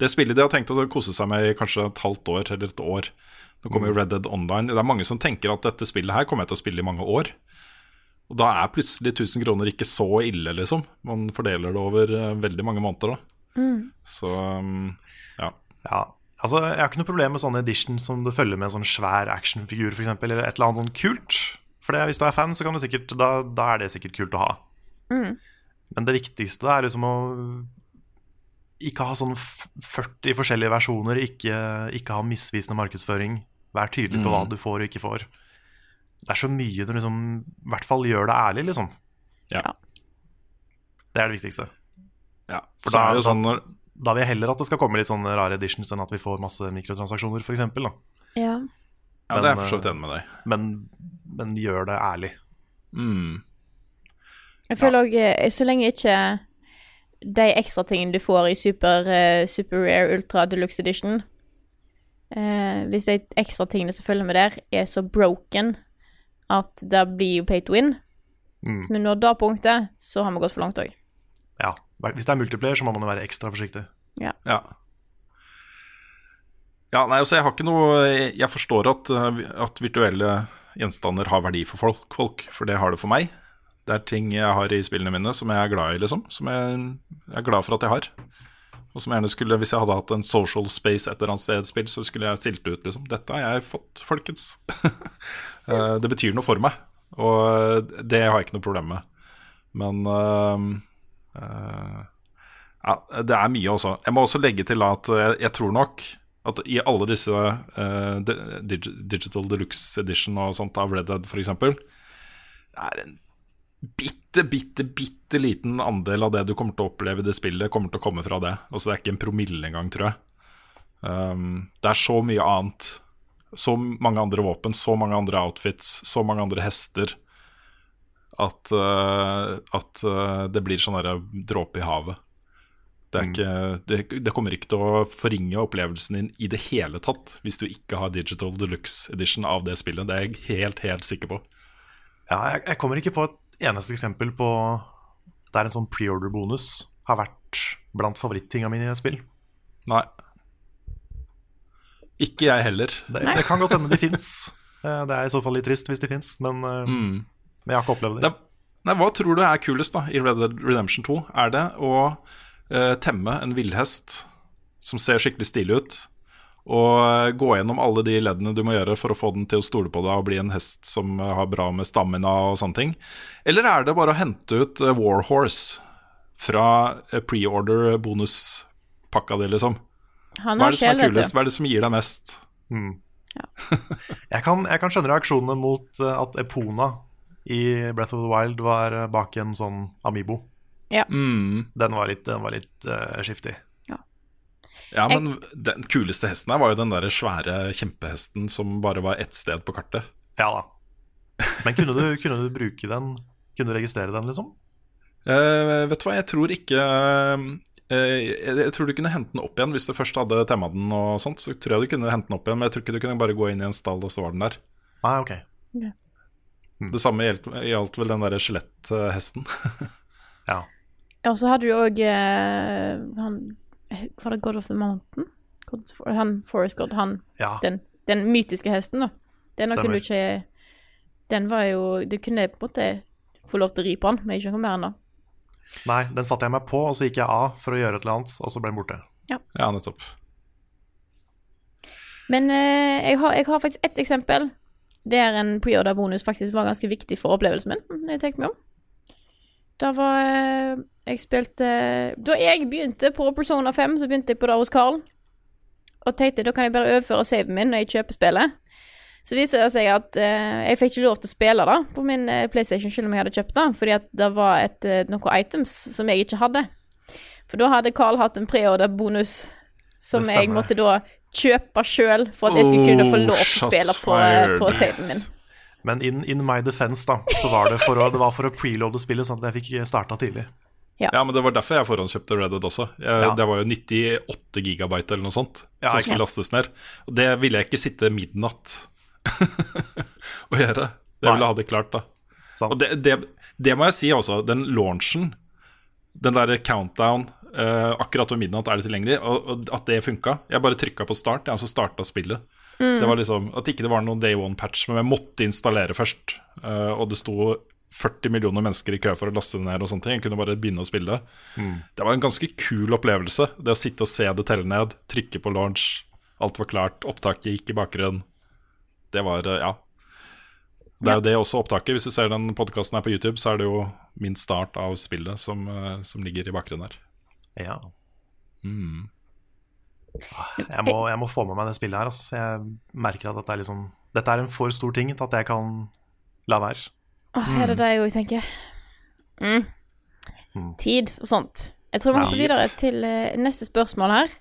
det spillet de har tenkt å kose seg med i kanskje et halvt år eller et år. Nå kommer jo Red Dead Online. Det er mange som tenker at dette spillet her kommer jeg til å spille i mange år. Og da er plutselig 1000 kroner ikke så ille, liksom. Man fordeler det over veldig mange måneder, da. Så um, ja. Altså Jeg har ikke noe problem med sånne editions som det følger med en sånn svær actionfigur, f.eks., eller et eller annet sånn kult. For det, hvis du er fan, så kan du sikkert, da, da er det sikkert kult å ha. Men det viktigste er liksom å ikke ha sånn f- 40 forskjellige versjoner, ikke, ikke ha misvisende markedsføring. Vær tydelig på hva du får og ikke får. Det er så mye du liksom I hvert fall gjør det ærlig, liksom. ja. Det er det viktigste. ja. For Så da- er det jo sånn når Da vil jeg heller at det skal komme litt sånne rare editions enn at vi får masse mikrotransaksjoner, f.eks. Ja. Ja, det er jeg for så vidt enig med deg. Men, men gjør det ærlig. Mm. Jeg føler òg Så lenge ikke de ekstra tingene du får i super, eh, super rare ultra deluxe edition eh, Hvis de ekstra tingene som følger med der, er så broken at det blir jo pay to win Mm. Så vi når det punktet, så har vi gått for langt òg. Ja. Hvis det er multiplayer, så må man jo være ekstra forsiktig. Ja. Ja, ja nei, altså jeg har ikke noe Jeg forstår at, uh, at virtuelle gjenstander har verdi for folk, folk, for det har det for meg. Det er ting jeg har i spillene mine som jeg er glad i, liksom. Som jeg er glad for at jeg har. Og som jeg gjerne skulle, hvis jeg hadde hatt en social space et eller annet sted spill, så skulle jeg silt ut liksom Dette har jeg fått, folkens. (laughs) Eh, det betyr noe for meg, og det har jeg ikke noe problem med. Men eh, eh, ja, det er mye også. Jeg må også legge til at jeg, tror nok at i alle disse uh, dig- Digital Deluxe Edition og sånt av Red Dead f.eks., det er en bitte, bitte, bitte liten andel av det du kommer til å oppleve i det spillet, kommer til å komme fra det. Altså Det er ikke en promille engang, tror jeg. Um, det er så mye annet. Så mange andre våpen, så mange andre outfits, så mange andre hester. At, eh, at eh, det blir sånn dråpe i havet. Det, er ikke, det, det kommer ikke til å forringe opplevelsen din i det hele tatt hvis du ikke har Digital Deluxe Edition av det spillet. Det er jeg helt, helt sikker på. Ja, jeg, jeg kommer ikke på et eneste eksempel på der en sånn preorder-bonus har vært blant favorittinga mine i et spill. Nei. Ikke jeg heller. Det, det kan godt hende de fins. (laughs) Det er i så fall litt trist hvis de fins, men, eh, Mm. Men jeg har ikke opplevd Det det. nei, hva tror du er kulest da i Red Dead Redemption 2? Er det å uh, temme en villhest som ser skikkelig stilig ut, og gå gjennom alle de leddene du må gjøre for å få den til å stole på deg og bli en hest som eh, har bra med stamina og sånne ting? Eller er det bare å hente ut War Warhorse fra eh, pre-order bonuspakka di, liksom? Han Hva har er det som er sjel, vet kulest? du. Hva er det som gir deg mest? (laughs) Jeg kan, jeg kan skjønne reaksjonene mot eh, at Epona i Breath of the Wild var eh, bak en sånn Amibo. Ja. Mm. Den var litt, den var litt uh, skiftig. Ja, men den kuleste hesten her var jo den der svære kjempehesten som bare var ett sted på kartet. Ja da. Men kunne du, kunne du bruke den? Kunne du registrere den, liksom? Uh, vet du hva, jeg tror ikke uh, jeg, jeg tror du kunne hente den opp igjen hvis du først hadde temma den og sånt. Så tror jeg du kunne hente den opp igjen, men jeg tror ikke du kunne bare gå inn i en stall, og så var den der. Nei, ok. Det samme gjaldt, gjaldt vel den derre skjeletthesten. (laughs) Ja. Og så hadde du òg han Var det God of the Mountain? God, han Forest God, han ja. den, den mytiske hesten, da. Den kunne du ikke Den var jo Du kunne på en måte få lov til å ri på den, men ikke noe mer enn det. Nei, den satte jeg meg på, og så gikk jeg av for å gjøre et eller annet, og så ble den borte. Ja, nettopp. Men eh, jeg, har, jeg har faktisk ett eksempel der en preorder-bonus faktisk var ganske viktig for opplevelsen min. når Jeg tenkte meg om. Da var eh, Jeg spilte Da jeg begynte på Persona 5, så begynte jeg på det hos Carl. Og tenkte da kan jeg bare overføre saven min når jeg kjøper spillet. Så viser det seg at uh, jeg fikk ikke lov til å spille det på min eh, PlayStation selv om jeg hadde kjøpt det, fordi at det var et, eh, noen items som jeg ikke hadde. For da hadde Carl hatt en preorder-bonus som jeg måtte da kjøpe sjøl for at jeg skulle kunne få lov til å spille på, fired. på saven min. Men in, in my defense, da, så var det for å, det var for å preloade spillet, sånn at jeg fikk starta tidlig. Ja. Ja, men det var derfor jeg forhåndskjøpte Red Dead også. Jeg, Ja. Det var jo 98 gigabyte eller noe sånt Ja, som skulle lastes ned. Og det ville jeg ikke sitte midnatt (laughs) og gjøre. Det ville jeg ha det klart, da. Sant? Og det, det, det må jeg si også. Den launchen, den derre countdown eh, akkurat ved midnatt er det tilgjengelig, og, og at det funka. Jeg bare trykka på start, jeg, og så starta spillet. Det var liksom, At ikke det var noen day one-patch, men jeg måtte installere først. Uh, og det sto 40 millioner mennesker i kø for å laste det ned og sånne ting. Jeg kunne bare begynne å spille. Det var en ganske kul opplevelse. Det å sitte og se det telle ned, trykke på launch, alt var klart, opptaket gikk i bakgrunnen. Det var, eh, ja. Det er jo det også opptaket. Hvis du ser den podkasten her på YouTube, så er det jo min start av spillet som, som ligger i bakgrunnen her. Ja. Mm. Jeg må, jeg må få med meg det spillet her. Altså. Jeg merker at dette er, liksom, dette er en for stor ting til at jeg kan la være. Åh, er det det jeg òg tenker? Mm. Mm. Tid og sånt. Jeg tror vi Ja. hopper videre til eh, neste spørsmål her.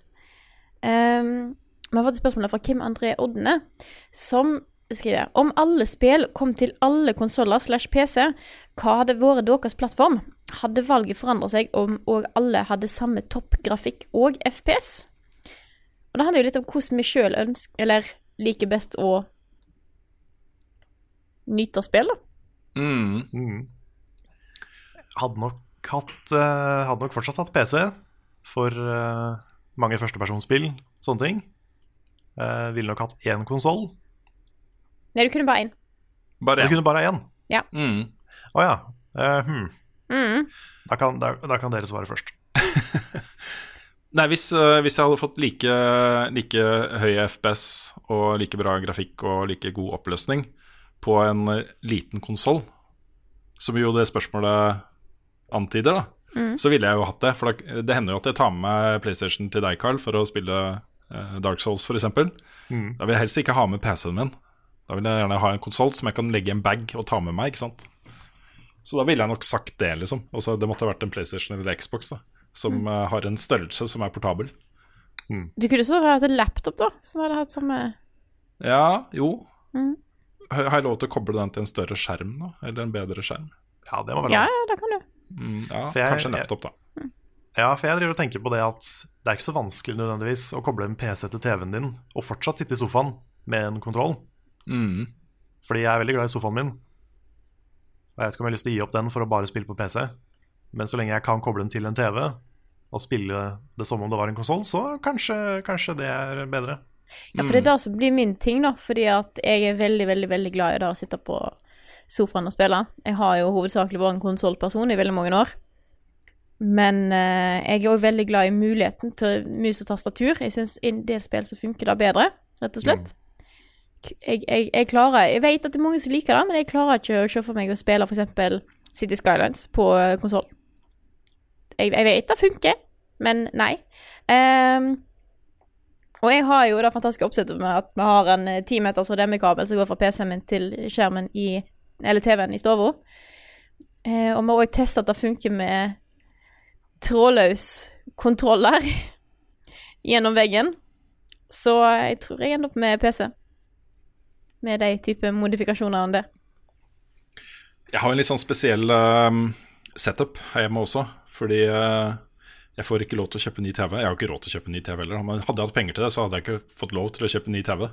Um, vi har fått et spørsmål fra Kim André Odne, som skriver Om alle spill kom til alle konsoller slash PC, hva hadde vært deres plattform? Hadde valget forandret seg om og alle hadde samme toppgrafikk og FPS? Og det handler jo litt om hvordan vi sjøl ønsker Eller liker best å nyte spill, da. Mm. Mm. Hadde nok hatt eh, Hadde nok fortsatt hatt PC for eh, mange førstepersonsspill, sånne ting. Eh, ville nok hatt én konsoll. Nei, du kunne bare én. Bare Du kunne bare én? Ja. Å Mm. oh, ja. Uh, hmm. Mm. da, kan, da, da kan dere svare først. (laughs) Nei, hvis, eh, hvis jeg hadde fått like, like høy FPS og like bra grafikk og like god oppløsning på en liten konsoll, som jo det spørsmålet antyder, da, så ville jeg jo hatt det. For da, det hender jo at jeg tar med meg PlayStation til deg, Carl, for å spille eh, Dark Souls, f.eks. Mm. Da vil jeg helst ikke ha med PC-en min. Da vil jeg gjerne ha en konsoll som jeg kan legge i en bag og ta med meg. ikke sant? Så da ville jeg nok sagt det, liksom. Også, det måtte ha vært en PlayStation eller Xbox da, som mm. har en størrelse som er portabel. Du kunne så hatt en laptop, da, som hadde hatt samme Ja, jo. Mm. Har jeg lov til å koble den til en større skjerm, da? Eller en bedre skjerm? Ja, det må vel Ja, ja, det kan du. Mm, ja, jeg- kanskje en laptop, da. Ja, for jeg driver og tenker på det at det er ikke så vanskelig nødvendigvis å koble en PC til TV-en din og fortsatt sitte i sofaen med en kontroll. Mm. Fordi jeg er veldig glad i sofaen min. Og jeg vet ikke om jeg har lyst til å gi opp den for å bare spille på PC. Men så lenge jeg kan koble den til en TV og spille det som om det var en konsoll, så kanskje, kanskje det er bedre. Ja, for det er det som blir min ting, da. Fordi at jeg er veldig, veldig veldig glad i det å sitte på sofaen og spille. Jeg har jo hovedsakelig vært en konsollperson i veldig mange år. Men eh, jeg er òg veldig glad i muligheten til mus og tastatur. Jeg syns i en del spill så funker det bedre, rett og slett. K- Jeg, jeg, jeg klarer Jeg vet at det er mange som liker det, men jeg klarer ikke å se for meg å spille f.eks. City Skylines på konsoll. Jeg, jeg vet det funker, men nei. Um, og jeg har jo det fantastiske oppsettet med at vi har en eh, 10 meters HDMI-kabel som går fra PC-en min til skjermen i Eller TV-en i stua. Uh, og vi har òg testa at det funker med trådløs kontroller (laughs) gjennom veggen. Så jeg tror jeg ender opp med PC. Med de type modifikasjonene der. Jeg har en litt sånn spesiell ehm, setup her hjemme også, fordi uh, jeg får ikke lov til å kjøpe ny TV. Jeg har jo ikke råd til å kjøpe ny TV heller. Men hadde jeg hatt penger til det, så hadde jeg ikke fått lov til å kjøpe ny TV.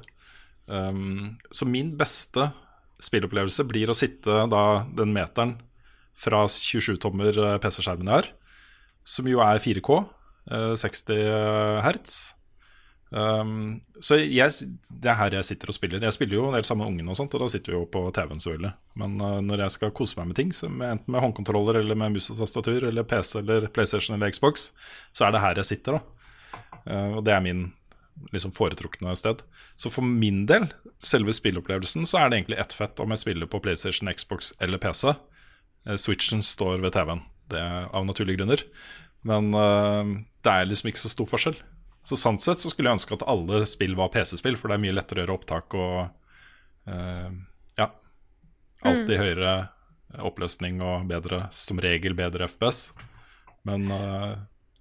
Um, så min beste spillopplevelse blir å sitte da den meteren fra 27-tommer eh, PC-skjermen jeg har, som jo er 4K, eh, 60 hertz. Um, så jeg, det er her jeg sitter og spiller. Jeg spiller jo en del sammen med ungene, og sånt, og da sitter vi jo på TV-en, selvfølgelig. Men uh, når jeg skal kose meg med ting, med, enten med håndkontroller eller med mus og tastatur, eller PC eller PlayStation eller Xbox, så er det her jeg sitter. da Uh, Og det er min liksom foretrukne sted. Så for min del, selve spilleopplevelsen, så er det egentlig ett fett om jeg spiller på PlayStation, Xbox eller PC. Eh, Switchen står ved TV-en, det er av naturlige grunner. Men uh, det er liksom ikke så stor forskjell. Så sant sett så skulle jeg ønske at alle spill var PC-spill, for det er mye lettere å gjøre opptak og uh, ja. Alt i høyere oppløsning og bedre, som regel bedre FPS. Men uh,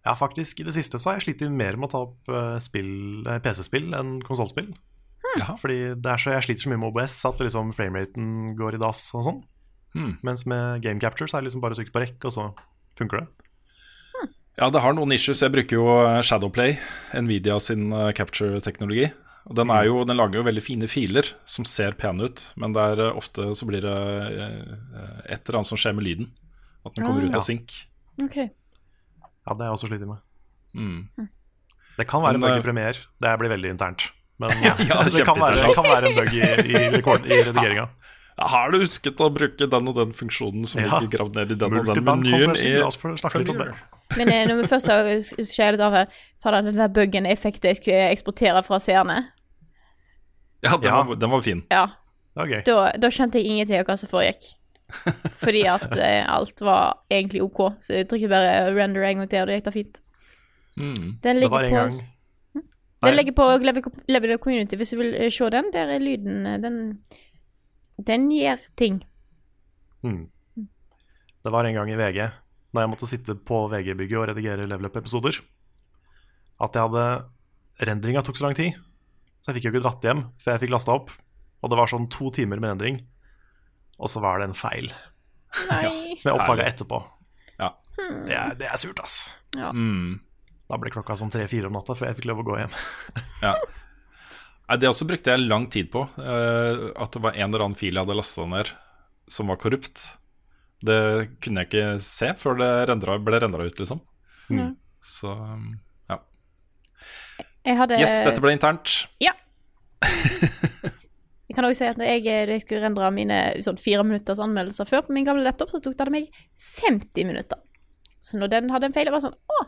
Ja, faktisk, i det siste så har jeg slitt mer med å ta opp eh, spill, PC-spill enn konsollspill. ja. Fordi det er så, jeg sliter så mye med OBS at liksom frameraten går i dass og sånn. Hmm. Mens med game capture så er det liksom bare å trykke på rekk, og så funker det. Ja, det har noen issues. Jeg bruker jo eh, Shadowplay, Nvidia sin eh, capture-teknologi. Og den, er jo, den lager jo veldig fine filer som ser pene ut, men det er eh, ofte så blir det et eller annet som skjer med lyden. At den kommer Ah. ut Ja. av synk. OK. Ja, det har jeg også slitt med. Mm. Det kan være en Men, bug eh, i premier. Det blir veldig internt. Men (laughs) Ja, det kan være, det, kan være en bug i, i, rekord, i redigeringa. (laughs) Ja, Har du husket å bruke den og den funksjonen som Ja. ligger gravd ned i den og den menyen i, i Men eh, når vi først har skjælet av her Fader, den der buggen effekten jeg skulle eksportere fra seerne Ja, den, Ja. Var, den var fin. Ja, Det var gøy. da, da skjønte jeg ingenting av hva som foregikk. (laughs) Fordi at eh, alt var egentlig OK. Så jeg trykket bare render en gang til, og det gikk da fint. Mm. Den Det var ligger en på gang Den ligger på Level Level Community hvis du vil eh, se den. Der er lyden eh, Den, den gjør ting. Mm. Det var en gang i VG, når jeg måtte sitte på VG-bygget og redigere level up-episoder, at jeg hadde Rendringa tok så lang tid, så jeg fikk jo ikke dratt hjem før jeg fikk lasta opp. Og det var sånn to timer med rendring, og så var det en feil Nei. (laughs) som jeg oppdaga etterpå. Ja. Det er, det er surt, ass. Mm. Da ble klokka sånn tre-fire om natta før jeg fikk lov å gå hjem. (laughs) Ja. Det også brukte jeg lang tid på. eh, at det var en eller annen fil jeg hadde lasta ned som var korrupt. Det kunne jeg ikke se før det rendra, ble rendra ut, liksom. Mm. Så um, ja. Jeg hadde Yes, dette ble internt. Ja. (laughs) Jeg kan også si at når jeg, eh, jeg skulle rendre mine sånn fire minutters anmeldelser før på min gamle laptop, så tok det meg 50 minutter. Så når den hadde en feil, det var sånn Å,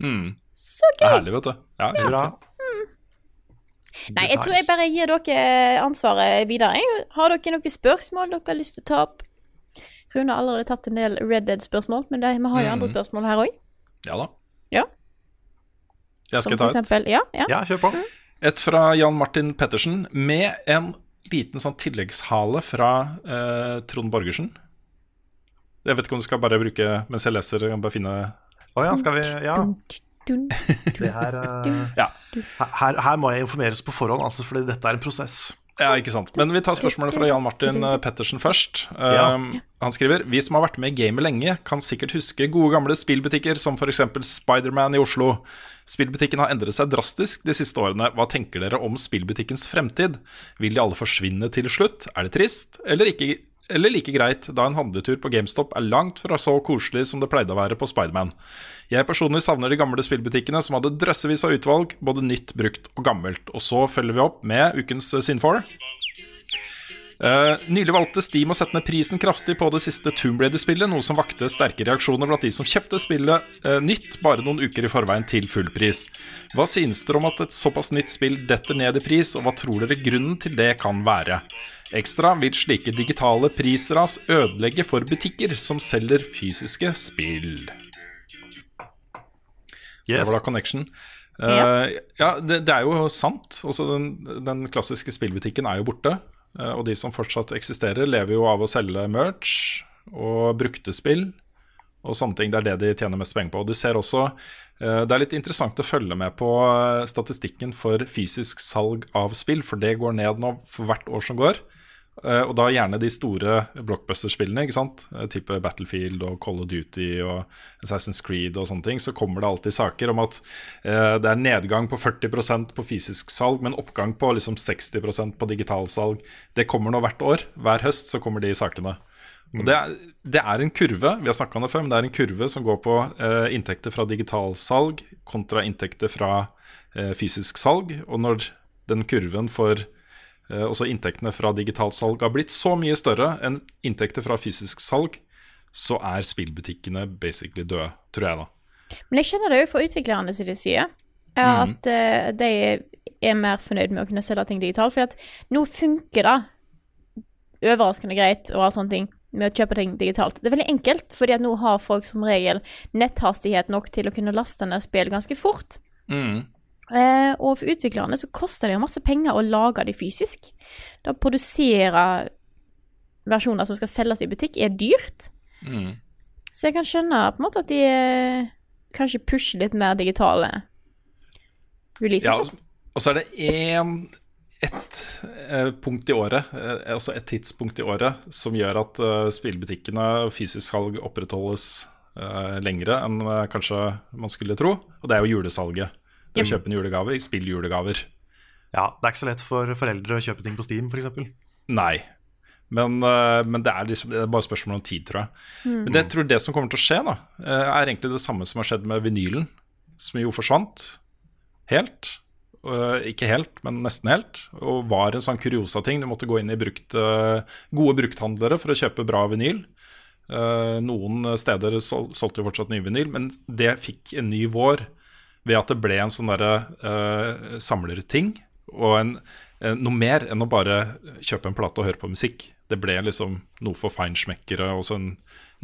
Mm. så Det er herlig, vet du. Ja, Så bra. kjempefint. Nei, jeg tror jeg bare gir dere ansvaret videre. Har dere noen spørsmål dere har lyst til å ta opp? Rune har allerede tatt en del Red Dead-spørsmål, men det, vi har jo andre Mm. spørsmål her òg. Ja da. Ja. Jeg skal for ta et. eksempel Ja, ja. Ja, kjør på. Et fra Jan Martin Pettersen med en liten sånn tilleggshale fra eh, Trond Borgersen. Jeg vet ikke om du skal bare bruke mens jeg leser, jeg kan bare finne Å ja, skal vi Ja, det her uh, Ja. her, her må jeg informeres på forhånd, altså, fordi dette er en prosess. Ja, ikke sant. Men vi tar spørsmålet fra Jan Martin eh, Pettersen først. Ja. Uh, Han skriver Vi som har vært med i gamet lenge, kan sikkert huske gode gamle spillbutikker som f.eks. Spiderman i Oslo. Spillbutikken har endret seg drastisk de siste årene. Hva tenker dere om spillbutikkens fremtid? Vil de alle forsvinne til slutt? Er det trist? Eller, ikke, eller like greit, da en handletur på GameStop er langt fra så koselig som det pleide å være på Spiderman? Jeg personlig savner de gamle spillbutikkene som hadde drøssevis av utvalg, både nytt, brukt og gammelt. Og så følger vi opp med ukens eh, Sin4. Eh, nylig valgte Steam å sette ned prisen kraftig på det siste Tomb Raider-spillet, noe som vakte sterke reaksjoner blant de som kjøpte spillet uh, nytt bare noen uker i forveien til full pris. Hva synes dere om at et såpass nytt spill detter ned i pris, og hva tror dere grunnen til det kan være? Ekstra vil slike digitale prisras ødelegge for butikker som selger fysiske spill. Så det var da Connection. Ja. Eh, ja, det, det er jo sant. Også den, den klassiske spillbutikken er jo borte. Eh, og de som fortsatt eksisterer, lever jo av å selge merch og brukte spill og sånne ting. Det er det de tjener mest penger på. Og du ser også eh, Det er litt interessant å følge med på eh, statistikken for fysisk salg av spill, for det går ned nå for hvert år som går. Eh, og da gjerne de store blockbuster-spillene, ikke sant? Eh, type Battlefield og Call of Duty og Assassin's Creed og sånne ting. Så kommer det alltid saker om at eh, det er nedgang på 40% på fysisk salg, men oppgang på liksom 60% på digitalsalg. Det kommer nå hvert år. Hver høst så kommer de sakene. Og det er, det er en kurve vi har om det før, men det er en kurve som går på eh, inntekter fra digitalsalg kontra inntekter fra eh, fysisk salg. Og når den kurven for også inntektene fra digitalt salg har blitt så mye større enn inntekter fra fysisk salg, så er spillbutikkene basically døde, tror jeg da. Men jeg skjønner det jo fra utviklerne sine side, eh, at eh, de er mer fornøyd med å kunne selge ting digitalt. For at nå funker det overraskende greit og alt sånne ting med å kjøpe ting digitalt. Det er veldig enkelt, fordi at nå har folk som regel netthastighet nok til å kunne laste ned spill ganske fort. Eh, og for utviklerne så koster det jo masse penger å lage de fysisk. Da produsere versjoner som skal selges i butikk, er dyrt. Så jeg kan skjønne på en måte at de eh, kanskje pusher litt mer digitale releases. Ja, og så er det én ett eh, punkt i året, eh, altså et tidspunkt i året, som gjør at eh, spillbutikkene fysisk salg opprettholdes eh, lengre enn eh, kanskje man skulle tro. Og det er jo julesalget. Det å kjøpe en julegave, spilljulegaver. Ja, Det er ikke så lett for foreldre å kjøpe ting på Steam, f.eks. Nei. Men, eh, men det, er liksom, det er bare spørsmål om tid, tror jeg. Men det jeg tror det som kommer til å skje, da, eh, er egentlig det samme som har skjedd med vinylen, som jo forsvant helt. Eh, ikke helt, men nesten helt. Og var en sånn kuriosa-ting. Du måtte gå inn i brukt, gode brukthandlere for å kjøpe bra vinyl. Noen steder sol solgte jo fortsatt ny vinyl, men det fikk en ny vår ved at det ble en sånn derre uh, samlerting. Og en, eh, noe mer enn å bare kjøpe en plate og høre på musikk. Det ble liksom noe for feinschmeckere, også en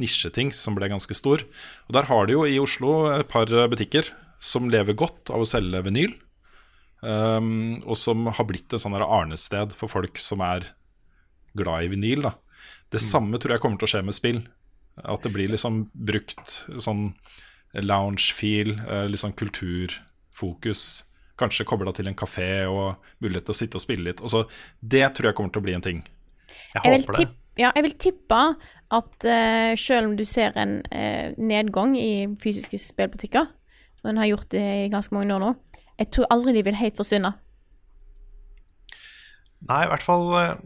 nisjeting som ble ganske stor. Og der har de jo i Oslo et par butikker som lever godt av å selge vinyl. Um, og som har blitt et sånn arnested for folk som er glad i vinyl. Da. Det samme tror jeg kommer til å skje med spill. At det blir liksom brukt sånn lounge-feel, eh, litt sånn kulturfokus. Kanskje kobla til en kafé og mulighet til å sitte og spille litt. Og så, det tror jeg kommer til å bli en ting. Jeg Jeg håper det. ja, jeg vil tippe at uh, selv om du ser en uh, nedgang i fysiske spillbutikker, som en har gjort det i ganske mange år nå, jeg tror aldri de vil helt forsvinne. Nei, i hvert fall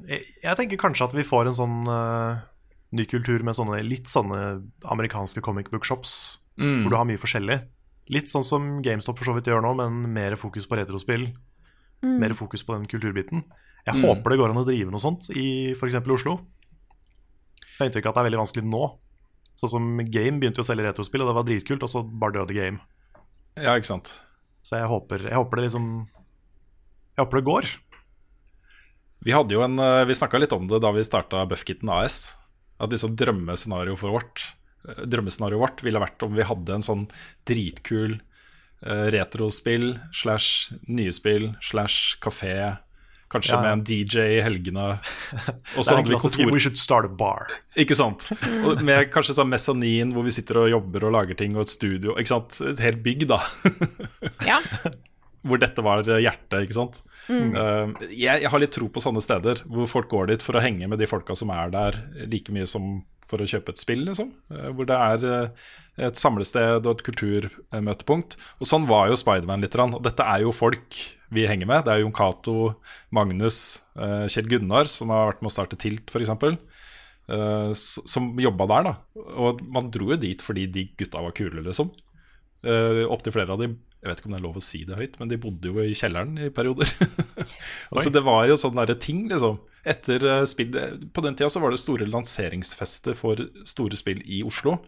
Jeg, jeg tenker kanskje at vi får en sånn uh, ny kultur med sånne litt sånne amerikanske comic book shops, hvor du har mye forskjellig. Litt sånn som GameStop for så vidt gjør nå, men mer fokus på retrospill. Mer fokus på den kulturbiten. Jeg håper det går an å drive noe sånt i f.eks. Oslo. Jeg har inntrykk av at det er veldig vanskelig nå. Sånn som Game begynte å selge retrospill, og det var dritkult, og så bare døde Game. Ja, ikke sant. Så jeg håper, jeg håper det liksom Jeg håper det går. Vi hadde jo en, eh, vi snakka litt om det da vi starta Buffkitten AS. At liksom drømmescenarioet for vårt Drømmescenarioet vårt ville vært om vi hadde en sånn dritkul uh, retrospill slash nye spill slash kafé. Kanskje Ja, med en DJ i helgene. (laughs) Og så hadde vi kontor. We should start a bar. Ikke sant? (laughs) Og med kanskje sånn mesanin hvor vi sitter og jobber og lager ting, og et studio. Ikke sant? Et helt bygg, da. Ja. (laughs) hvor dette var hjertet, ikke sant. Uh, jeg, jeg har litt tro på sånne steder hvor folk går dit for å henge med de folka som er der, like mye som for å kjøpe et spill, liksom. Uh, hvor det er uh, et samlested og et kulturmøtepunkt. Og sånn var jo Spiderman litt. grann. Og dette er jo folk vi henger med. Det er Jon Cato, Magnus, Kjell Gunnar, som har vært med å starte Tilt, f.eks. Uh, som jobba der, da. Og man dro jo dit fordi de gutta var kule, liksom. Uh, Opptil flere av de Jeg vet ikke om det er lov å si det høyt, men de bodde jo i kjelleren i perioder. (laughs) altså, det var jo sånn derre ting, liksom. etter uh, spill På den tida så var det store lanseringsfester for store spill i Oslo.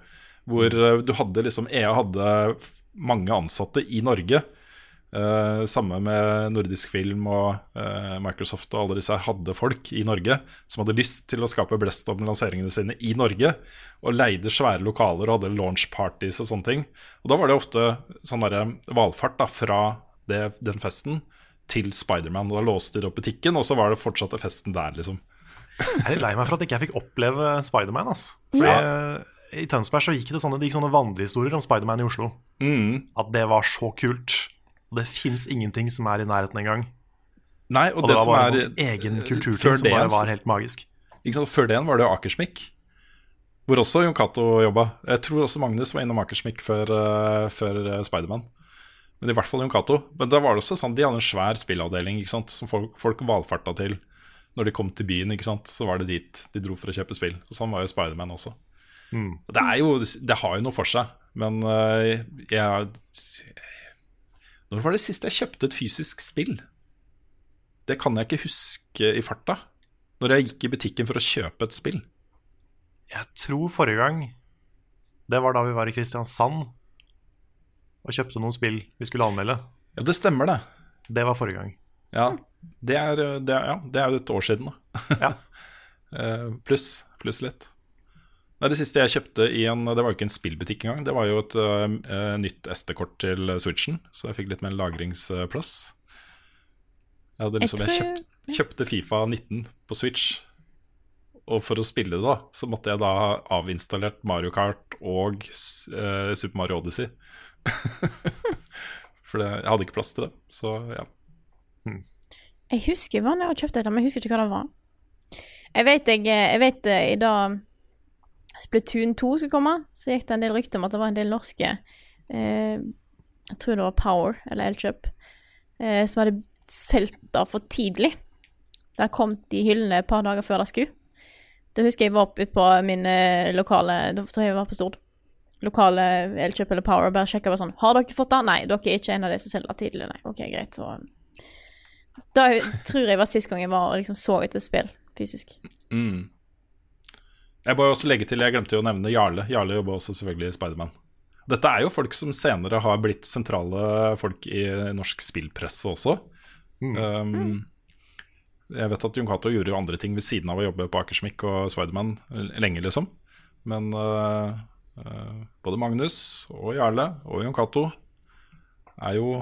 Hvor uh, du hadde liksom EA hadde mange ansatte i Norge. Eh, samme med Nordisk Film og uh, Microsoft og alle disse her hadde folk i Norge som hadde lyst til å skape blest om lanseringene sine i Norge. Og leide svære lokaler og hadde launch parties og sånne ting. Og da var det ofte sånn derre valfart da, fra det, den festen til Spiderman. Da låste de opp butikken, og så var det fortsatte festen der, liksom. Jeg er lei meg for at ikke jeg fikk oppleve Spiderman. Altså. Fordi eh, I Tønsberg så gikk det sånne, det gikk sånne vandrehistorier om Spiderman i Oslo. Mm. At det var så kult. Og det fins ingenting som er i nærheten engang. Nei, og, Og det, det, var som bare er en sånn egen eh, kulturting som bare var helt magisk. Før det igjen var det jo Akersmik, hvor også Jon Cato jobba. Jeg tror også Magnus var innom Akersmik før, uh, før eh, Spiderman. Men i hvert fall Jon Cato. Men da var det også sånn, de hadde en svær spillavdeling som folk, folk valfarta til når de kom til byen. Så var det dit de dro for å kjøpe spill. Og Sånn var jo Spiderman også. Det, er jo, det har jo noe for seg, men jeg jeg Når var det sist jeg kjøpte et fysisk spill? Det kan jeg ikke huske i farta. Når jeg gikk i butikken for å kjøpe et spill. Jeg tror forrige gang Det var da vi var i Kristiansand og kjøpte noen spill vi skulle anmelde. Ja, det stemmer, det. Det var forrige gang. Ja, det er, det er, ja, det er jo et år siden, da. Ja. (laughs) Eh, pluss pluss litt. Nei, det siste jeg kjøpte i en Det var jo ikke en spillbutikk engang. Det var jo et eh, nytt SD-kort til Switchen, så jeg fikk litt mer lagringsplass. Jeg, hadde liksom, jeg, tror- kjøpt, kjøpte Fifa 19 på Switch, og for å spille det, da, så måtte jeg da ha avinstallert Mario Kart og uh, Super Mario Odyssey. (laughs) For det, jeg hadde ikke plass til det. Så ja. Jeg husker hva jeg kjøpte det, men jeg husker ikke hva det var. Jeg vet, jeg, jeg vet i dag Splatoon 2 skulle komme, så gikk det en del rykter om at det var en del norske eh, Jeg tror det var Power, eller Elkjøp, eh, som hadde solgt det for tidlig. Det kom i hyllene et par dager før det skulle. Da husker jeg var oppe på min eh, lokale Da tror jeg jeg var på Stord. Lokale Elkjøp eller Power, bare sjekka bare sånn Har dere fått det? Nei, dere er ikke en av de som selger tidlig. Nei, ok, greit. Og, da tror jeg var sist gang jeg var og liksom så etter spill fysisk. Mm. Jeg må også legge til, jeg glemte jo å nevne Jarle. Jarle jobber også selvfølgelig i Spiderman. Dette er jo folk som senere har blitt sentrale folk i norsk spillpresse også. Um, jeg vet at Jon Cato gjorde jo andre ting ved siden av å jobbe på Akersmik og Spiderman lenge, liksom. Men uh, uh, både Magnus og Jarle og Jon Cato er jo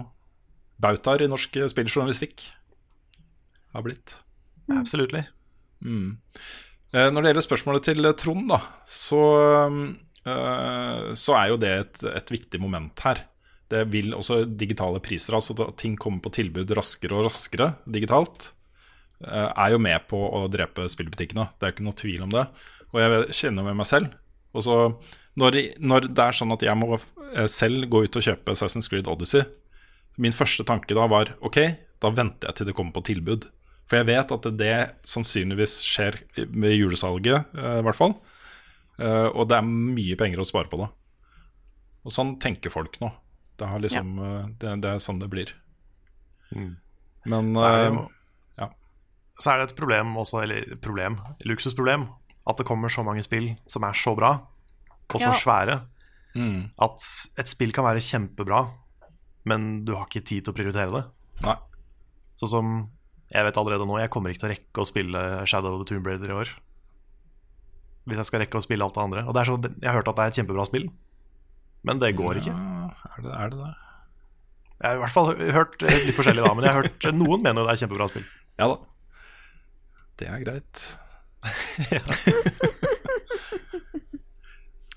bautaer i norsk spilljournalistikk. Har blitt. Absolutt. Mm. Eh, Når det gjelder spørsmålet til eh, Trond, da, så, eh, så er jo det et, et viktig moment her. Det vil også digitale priser, altså at ting kommer på tilbud raskere og raskere digitalt, er jo med på å drepe spillbutikkene. Det er ikke noe tvil om det. Og jeg kjenner med meg selv. Og så når, når det er sånn at jeg må selv gå ut og kjøpe Assassin's Creed Odyssey, min første tanke da var ok, da venter jeg til det kommer på tilbud. For jeg vet at det sannsynligvis skjer med julesalget, eh, i hvert fall. Eh, og det er mye penger å spare på det. Og sånn tenker folk nå. Det, har liksom, ja. det, det er sånn det blir. Men Så er, det, eh, ja. så er det et problem også, eller problem, luksusproblem, at det kommer så mange spill som er så bra, og så Ja. svære, mm, at et spill kan være kjempebra, men du har ikke tid til å prioritere det. Nei. Sånn som jeg vet allerede nå, jeg kommer ikke til å rekke å spille Shadow of the Tomb Raider i år. Hvis jeg skal rekke å spille alt det andre. Og det er så, Jeg har hørt at det er et kjempebra spill, men det går ikke. Ja, er, det, er det det? Jeg har i hvert fall hørt litt forskjellig, da, men jeg har hørt noen mener jo det er et kjempebra spill. Ja da. Det er greit. (laughs)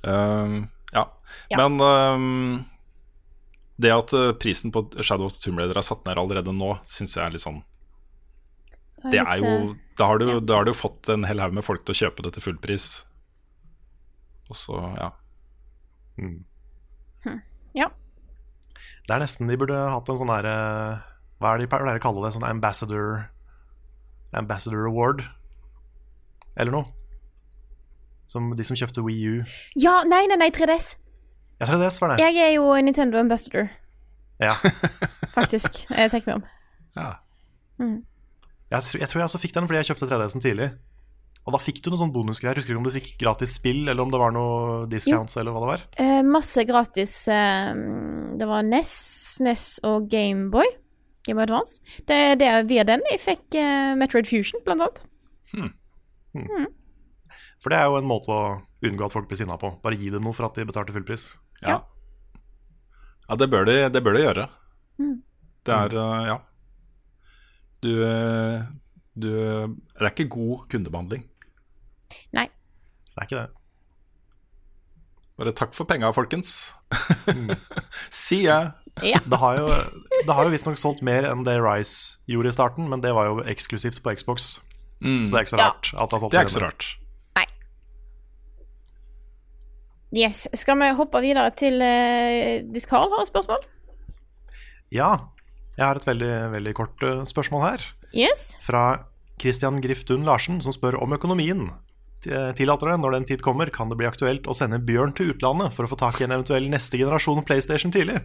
Um, ja. Ja. Men um, det at uh, prisen på Shadow of the Tomb Raider er satt ned allerede nå, syns jeg er litt sånn Det er jo Da har du, da har du jo fått en hel haug med folk til å kjøpe det til full pris. Og så, ja. eh, Ja. Det er nesten de burde hatt en sånn derre Hva er det de pleier å kalle det? Sånn ambassador Ambassador award? Eller noe. Som de som kjøpte Wii U. Ja, nei, nei, nei, 3DS. Jeg tror det var det. Jeg er jo Nintendo Ambassador, Ja. faktisk. Jeg tenker meg om. ja. Tr- jeg tror jeg også fikk den fordi jeg kjøpte 3DS-en tidlig. Og da fikk du noen sånn bonusgreier. Husker du ikke om du fikk gratis spill, eller om det var noe discounts, eller hva det var? Eh, masse gratis eh, Det var NES, NES og Gameboy. Game Boy Advance. Det er det via den jeg fikk eh, Metroid Fusion, blant annet. For det er jo en måte å unngå at folk blir sinna på. Bare gi dem noe for at de betalte fullpris. Ja. ja, det bør de, det bør de gjøre. Det er eh, Ja. Du, eh, du Det er ikke god kundebehandling. Nei. Det er ikke det. Bare takk for penga, folkens. (laughs) See ya. Ja. Det har jo, det har jo visstnok solgt mer enn det Rise gjorde i starten, men det var jo eksklusivt på Xbox. Så det er ikke så Ja. rart at det har solgt Det er ikke så rart. rart. Yes. Skal vi hoppe videre til uh, hvis Carl har et spørsmål? Ja. Jeg har et veldig, veldig kort eh, spørsmål her. Yes. Fra Christian Griftun Larsen, som spør om økonomien. T- Tillater det, når den tid kommer, kan det bli aktuelt å sende Bjørn til utlandet for å få tak i en eventuell neste generasjon PlayStation tidlig?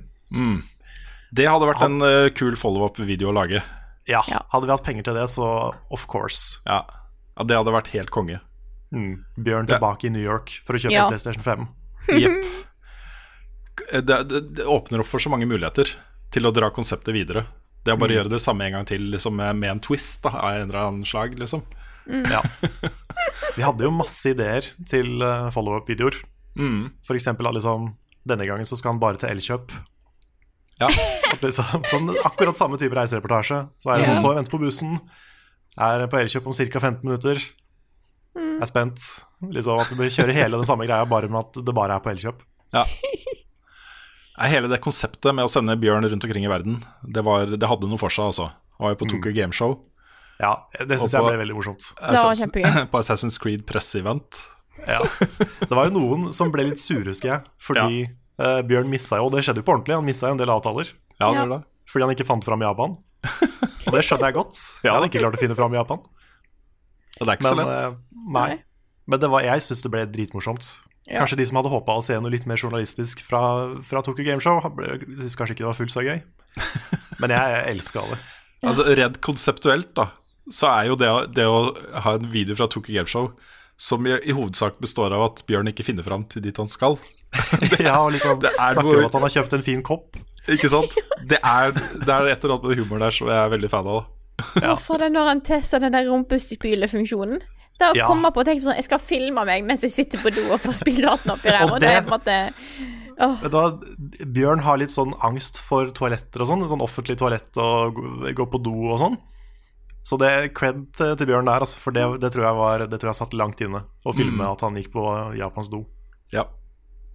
Det hadde vært en uh, kul follow-up-video å lage. Ja, Ja. hadde vi hatt penger til det, så of course. Ja. ja, det hadde vært helt konge. Mm. Bjørn Ja. tilbake i New York for å kjøpe Ja. en PlayStation 5. Jepp. (laughs) Det, det, det åpner opp for så mange muligheter til å dra konseptet videre. Det å bare gjøre det samme en gang til liksom med, en twist da, av en eller annen slag. liksom Ja. (laughs) Vi hadde jo masse ideer til eh, follow-up-videoer. mm. For eksempel at liksom, denne gangen så skal han bare til Elkjøp. Ja. (laughs) Liksom, sånn, akkurat samme type reisereportasje. Så er det yeah. noen står og venter på bussen. Er på Elkjøp om ca. 15 minutter. Er spent. Liksom At vi bør kjøre hele den samme greia, bare med at det bare er på Elkjøp. Ja. (laughs) Hele det konseptet med å sende Bjørn rundt omkring i verden, det, var, det hadde noe for seg, altså. Han var jo på Tokyo Gameshow. Ja, det syns jeg ble veldig morsomt. Det var kjempegøy. (laughs) På Assassin's Creed presseevent. Ja. Det var jo noen som ble litt sure, husker jeg. Fordi eh, Bjørn missa jo, og det skjedde jo på ordentlig, han missa jo en del avtaler. Ja, det det. Fordi han ikke fant fram i Japan. (laughs) Og det skjønner jeg godt. Jeg hadde ikke klart å finne fram i Japan. Og det er ikke så Men, lett. Uh, nei. Men det var, jeg syns det ble dritmorsomt. Ja. Kanskje de som hadde håpa å se noe litt mer journalistisk fra, fra Tokyo Gameshow, syntes kanskje ikke det var fullt så gøy. (laughs) Men jeg elska det. Altså, Redd konseptuelt, da, så er jo det, det å ha en video fra Tokyo Gameshow som i, i hovedsak består av at Bjørn ikke finner fram til dit han skal. (laughs) Ja, og liksom Det er Snakker noe- om at han har kjøpt en fin kopp. Ikke sant? Det er, det er et eller annet med humoren der som jeg er veldig fan av. Hvorfor Ja. For den når han tester den der rumpespylefunksjonen. Det å Ja. komme på og tenke på sånn Jeg skal filme meg mens jeg sitter på do og får spylehatten oppi der. (laughs) Og Og det er på en måte Vet du hva, Bjørn har litt sånn angst for toaletter og sånn. Sånn offentlig toalett og gå- gå på do og sånn. Så det er cred til, til Bjørn der, altså, for det, det, tror jeg var, det tror jeg satt langt inne. Å filme at han gikk på Japans do. Ja. (laughs)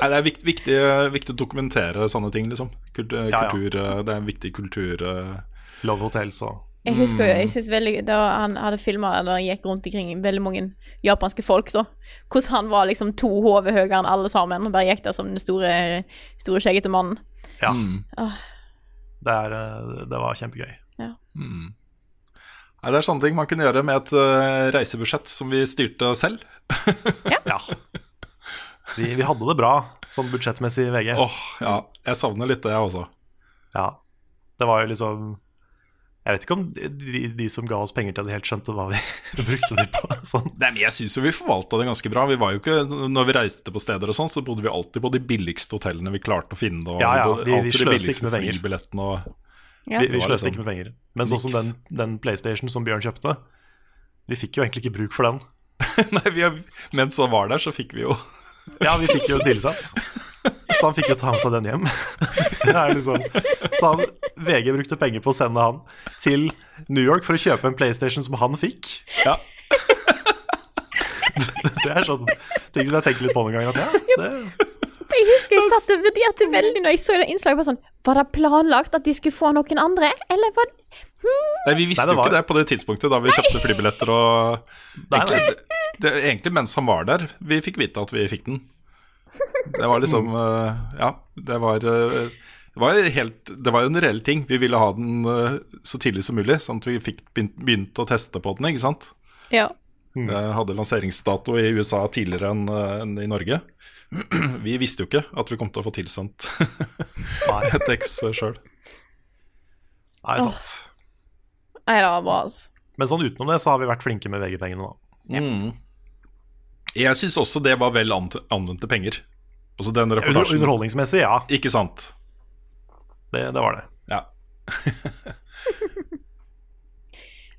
Nei, det er viktig, viktig, viktig å dokumentere sånne ting, liksom. Kultur, Ja, ja. kultur eh, Det er en viktig kultur eh, Love Hotels og Jeg husker Mm. jo, jeg synes veldig Da han hadde filma da han gikk rundt omkring veldig mange japanske folk, da. Hvordan han var liksom to hoder høyere enn alle sammen. Og bare gikk der som den store, store skjeggete mannen. Ja. mm. Det, er, eh, det var kjempegøy. Ja. Nei, Det er sånne ting man kunne gjøre med et uh, reisebudsjett som vi styrte selv. (laughs) Ja. Vi, vi hadde det bra sånn budsjettmessig i VG. Åh, ja. Jeg savner litt det, jeg også. Ja. Det var jo liksom Jeg vet ikke om de, de, de som ga oss penger til det, helt skjønte hva vi (laughs) brukte de på. Sånn. Nei, men Jeg syns jo vi forvalta det ganske bra. Vi var jo ikke, Når vi reiste på steder og sånn, så bodde vi alltid på de billigste hotellene vi klarte å finne. Og Ja, ja, vi, vi- vi sløste ikke med penger. og Ja. Vi, det vi sløste liksom ikke med penger. Men sånn som den, den PlayStation som Bjørn kjøpte, vi fikk jo egentlig ikke bruk for den. (laughs) Nei, vi, har- Mens han var der, så fikk vi jo (laughs) Ja, vi fikk jo tilsatt. Så han fikk jo ta med seg den hjem. Det er liksom, så han, VG brukte penger på å sende han til New York for å kjøpe en PlayStation som han fikk. Ja. (laughs) Det er sånn ting som jeg tenker litt på noen ganger. At ja, det, Jeg husker jeg satt og vurderte veldig når jeg så det innslaget. Bare sånn, var det planlagt at de skulle få noen andre, eller var Nei, Vi visste Nei, jo ikke det på det tidspunktet da vi kjøpte flybilletter. Og egentlig, nei. det, det, egentlig mens han var der, vi fikk vite at vi fikk den. Det var liksom eh, Ja, det var eh, var, helt, det var jo en reell ting. Vi ville ha den eh, så tidlig som mulig, sånn at vi fikk begynt, å teste på den. ikke sant? Ja. Mm. hadde lanseringsdato i USA tidligere enn en i Norge. (clears throat) Vi visste jo ikke at vi kom til å få tilsendt (laughs) et X sjøl. nei sant. Nei, det var bra, altså. Men sånn utenom det så har vi vært flinke med VG-pengene, da. Jeg syns også det var vel anvendte penger. Altså den reportasjen. underholdningsmessig, ja. Ikke sant? Det, det var det. Ja. (laughs)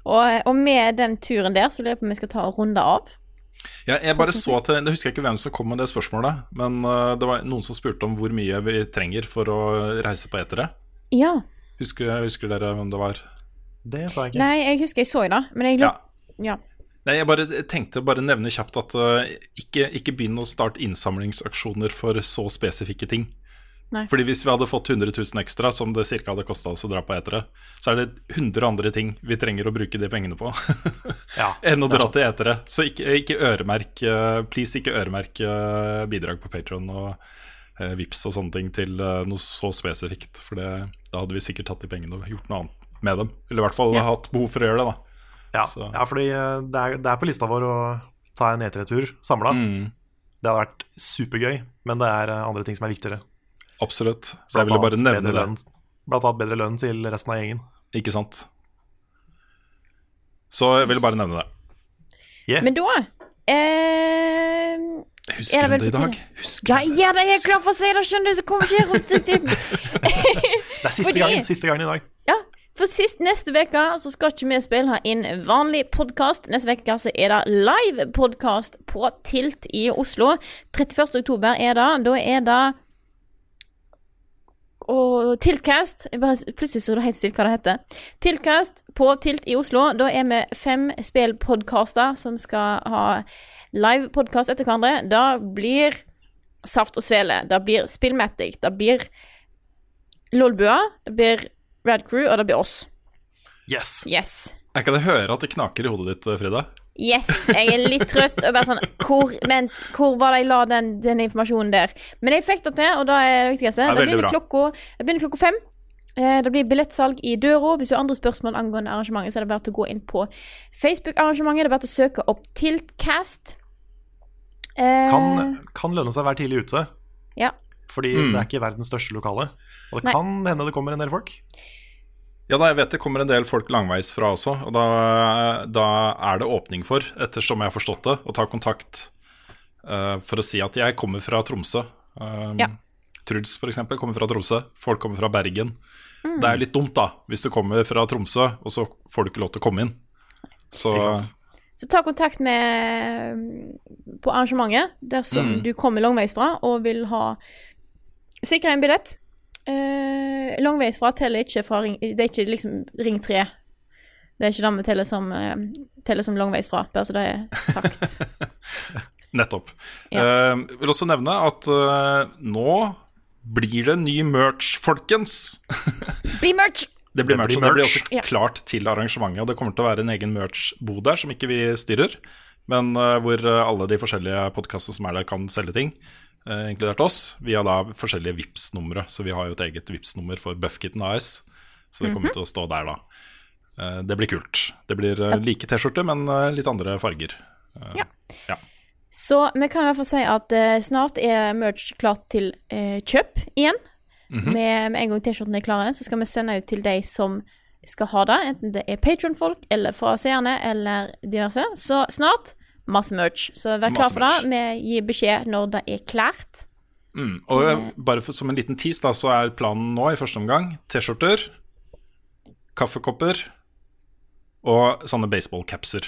Og, og med den turen der, så lurer jeg på om vi skal ta og runde av. Ja, jeg bare så til, Jeg husker ikke hvem som kom med det spørsmålet, men uh, det var noen som spurte om hvor mye vi trenger for å reise på etere. Ja. Husker, husker dere hvem det var? Det sa jeg ikke. Nei, jeg husker jeg så det, men jeg Ja. lurer ja. Nei, jeg bare tenkte bare nevne kjapt at uh, ikke, ikke begynn å starte innsamlingsaksjoner for så spesifikke ting. Nei. Fordi hvis vi hadde fått 100 000 ekstra, som det cirka hadde kosta oss å dra på etere, så er det 100 andre ting vi trenger å bruke de pengene på (laughs) Ja, enn å dra til etere. Så ikke, ikke øremerk uh, Please, ikke øremerk uh, bidrag på Patron og uh, Vips og sånne ting til noe så spesifikt. For det, da hadde vi sikkert tatt de pengene og gjort noe annet med dem. Eller i hvert fall Ja. hatt behov for å gjøre det, da. Ja, ja fordi eh, det er, det er på lista vår å ta en E3-tur samla. Mm. Det hadde vært supergøy, men det er eh, andre ting som er viktigere. Absolutt. Så jeg ville bare nevne det. lønn- Blant annet bedre lønn til resten av gjengen. Ikke sant? Så jeg ville bare nevne det. Yeah. Men da eh, Husker du det det i dag? Husker Ja, ja, det er jeg klar for å si det, skjønner du, så kommer ikke jeg rundt til (laughs) Det er siste Fordi- gangen, siste gangen i dag. Ja, for sist neste uke så skal ikke vi spille ha inn vanlig podkast. Neste uke så er det live podkast på Tilt i Oslo. 31. oktober er det. Da er det og Tiltcast Plutselig så det helt stilt hva det heter. Tiltcast på Tilt i Oslo. Da er vi fem spillpodkaster som skal ha live podkast etter hverandre. Det blir Saft og Svele. Det blir Spillmatic. Det blir Lolbua. Det blir Rad Crew, og det blir oss. Yes. Yes. Jeg kan høre at det knaker i hodet ditt, Frida. Yes, jeg er litt trøtt. Og bare sånn Hvor, vent, hvor var det jeg la den, den informasjonen der? Men jeg fikk det til, og da er det viktigste. Ja, det, begynner klokka, det begynner klokka fem. Eh, Det blir billettsalg i døra. Hvis du har andre spørsmål angående arrangementet, så er det bare til å gå inn på Facebook-arrangementet. Det er bare til å søke opp Tiltcast. Eh, Kan, kan lønne seg å være tidlig ute, Ja. fordi Mm. det er ikke verdens største lokale. Og det Nei. kan hende det kommer en del folk. Ja, da, jeg vet det kommer en del folk langveis fra også, og da, da er det åpning for, ettersom jeg har forstått det, å ta kontakt uh, for å si at jeg kommer fra Tromsø. Um, Ja. Truls f.eks. kommer fra Tromsø, folk kommer fra Bergen. Mm. Det er litt dumt, da, hvis du kommer fra Tromsø, og så får du ikke lov til å komme inn. Så Så ta kontakt med på arrangementet dersom Mm. du kommer langveis fra og vil ha sikra en billett. Eh, langveis fra teller ikke fra ring Det er ikke liksom ring tre. Det er ikke det vi teller som, eh, teller som fra, bare så det er sagt. (laughs) nettopp. Ja. Uh, vil også nevne at uh, nå blir det ny merch, folkens. Bli merch! (laughs) Det blir Det merch, og det blir merch. også Ja. klart til arrangementet. Og det kommer til å være en egen merch-bod der som ikke vi styrer, men uh, hvor eh, alle de forskjellige podkastene som er der, kan selge ting. Eh, inkludert oss, via da forskjellige vips numre Så vi har jo et eget vips nummer for Buffkitten AS. Så det kommer til å stå der, da. Eh, det blir kult. Det blir eh, like T-skjorte, men eh, litt andre farger. Eh, Ja. ja. Så vi kan i hvert fall si at eh, snart er merch klart til kjøp igjen. Mhm. med, med en gang T-skjortene er klare, så skal vi sende ut til de som skal ha det. Enten det er Patron-folk eller fra seerne eller diverse. Så snart masse merch. Så vær klar for det. Vi gir beskjed når det er klart. Mm. Og eh, bare for, som en liten tease, da, så er planen nå i første omgang T-skjorter, kaffekopper og sånne baseballcapser.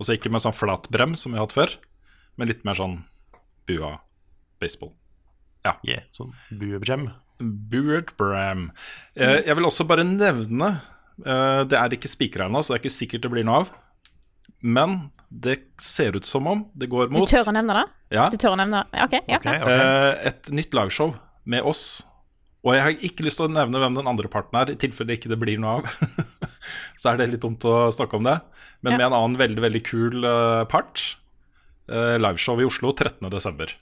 Og så ikke med sånn flat brem som vi har hatt før, men litt mer sånn bua baseball. Yeah, sånn buebrem. Buert Bram. Eh, jeg vil også bare nevne eh, Det er ikke spikra ennå, så det er ikke sikkert det blir noe av. Men det ser ut som om det går mot Du tør å nevne det? ja, Du tør å nevne det? OK. ja, okay, okay. ok. eh, et nytt lagshow med oss. Og jeg har ikke lyst til å nevne hvem den andre parten er, i tilfelle ikke det blir noe av. (laughs) så er det litt dumt å snakke om det. Men Ja. med en annen veldig veldig kul eh, part. Uh, liveshow i Oslo 13.12.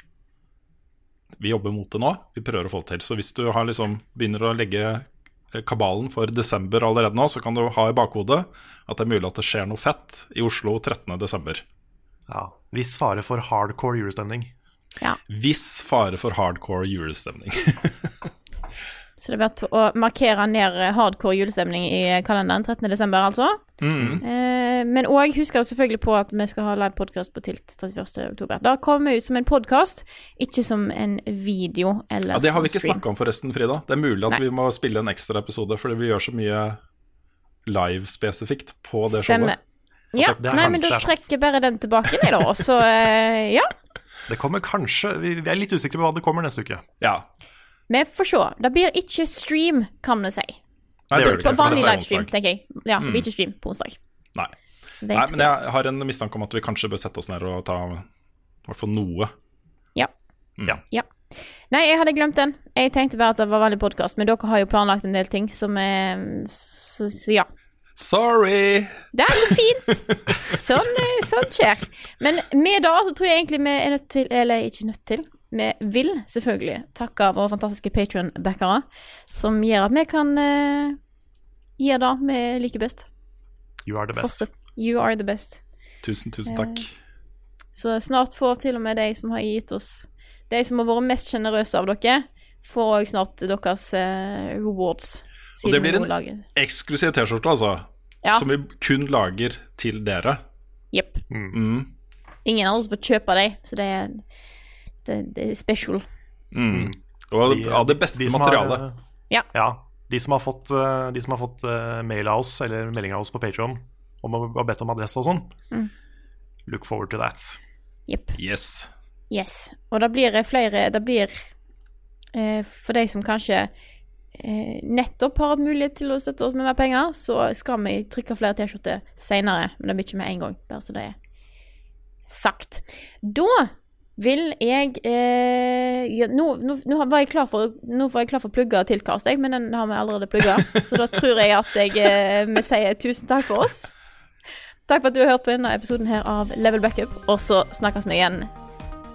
Vi jobber mot det nå. Vi prøver å få det til. Så hvis du har liksom begynner å legge kabalen for desember allerede nå, så kan du ha i bakhodet at det er mulig at det skjer noe fett i Oslo 13.12. Ja. Viss fare for hardcore julestemning. Ja. Hvis fare for hardcore julestemning. (laughs) Så det er verdt å markere ned hardcore julestemning i kalenderen 13. desember, altså. Mm. Eh, men òg husk selvfølgelig på at vi skal ha live podkast på Tilt 31. oktober. kommer kommer ut som en podkast, ikke som en video eller Ja, Det har vi ikke snakka om forresten, Frida. Det er mulig at Nei. vi må spille en ekstra episode fordi vi gjør så mye live-spesifikt på det Stemmer. showet. Ja, Det er nei, men da er trekker jeg bare den tilbake, jeg, da. Og så, eh, ja. (laughs) Det kommer kanskje Vi vi er litt usikre på hva det kommer neste uke. Ja. Vi får se. Det blir ikke stream, kan vi si. Nei, Det gjør det På ikke, for vanlig livestream, tenker jeg. Ja, det blir ikke stream på onsdag. Nei. Nei, men jeg har en mistanke om at vi kanskje bør sette oss ned og ta i hvert fall noe. Ja. Mm. Ja. ja. Nei, jeg hadde glemt den. Jeg tenkte bare at det var vanlig podkast, men dere har jo planlagt en del ting som er Så, så ja. Sorry! Det er jo fint. (laughs) Sånn, eh, sånn skjer. Men med det så tror jeg egentlig vi er nødt til Eller ikke nødt til. Vi vil selvfølgelig takke våre fantastiske Patron-backere, som gjør at vi kan uh, gjøre det vi liker best. You are the best. Fortsett. You are the best. Tusen, tusen takk. Så snart får til og med de som har gitt oss De som har vært mest sjenerøse av dere, får også snart deres eh, rewards. Og det blir en- Eksklusiv T-skjorte, altså. Ja. Som vi kun lager til dere. Jepp. Mm. Ingen andre får kjøpe dem, så det er, det, det er special. Mm. Og De- av det beste de som har, materialet. eh, Ja. ja. De som har fått, eh, de som har fått eh, mail av oss, eller melding av oss på Patreon om å ha bedt om adresse og sånn, Mm. look forward to that. Yep. Yes. Yes. Og det blir flere Det blir eh, For de som kanskje eh, nettopp har hatt mulighet til å støtte oss med mer penger, så skal vi trykke flere T-skjorter seinere, men det blir ikke med en gang, bare så det er sagt. Da vil jeg eh, ja, nå, nå, nå var jeg klar for Nå var jeg klar for å plugge Tiltkast, jeg, men den har vi allerede plugga. Så da tror jeg at jeg, eh, vi sier tusen takk for oss. Takk for at du har hørt på denne episoden her av Level Backup, og så snakkes vi igjen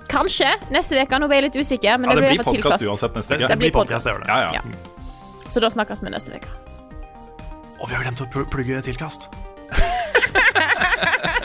Kanskje neste uke. Nå ble jeg litt usikker. Men Ja, det det, blir podkast uansett neste Det, uke. det blir podcast. podcast, det gjør det. Ja, ja. Ja. Så da snakkes vi neste uke. Og vi har glemt å plugge tilkast. (laughs)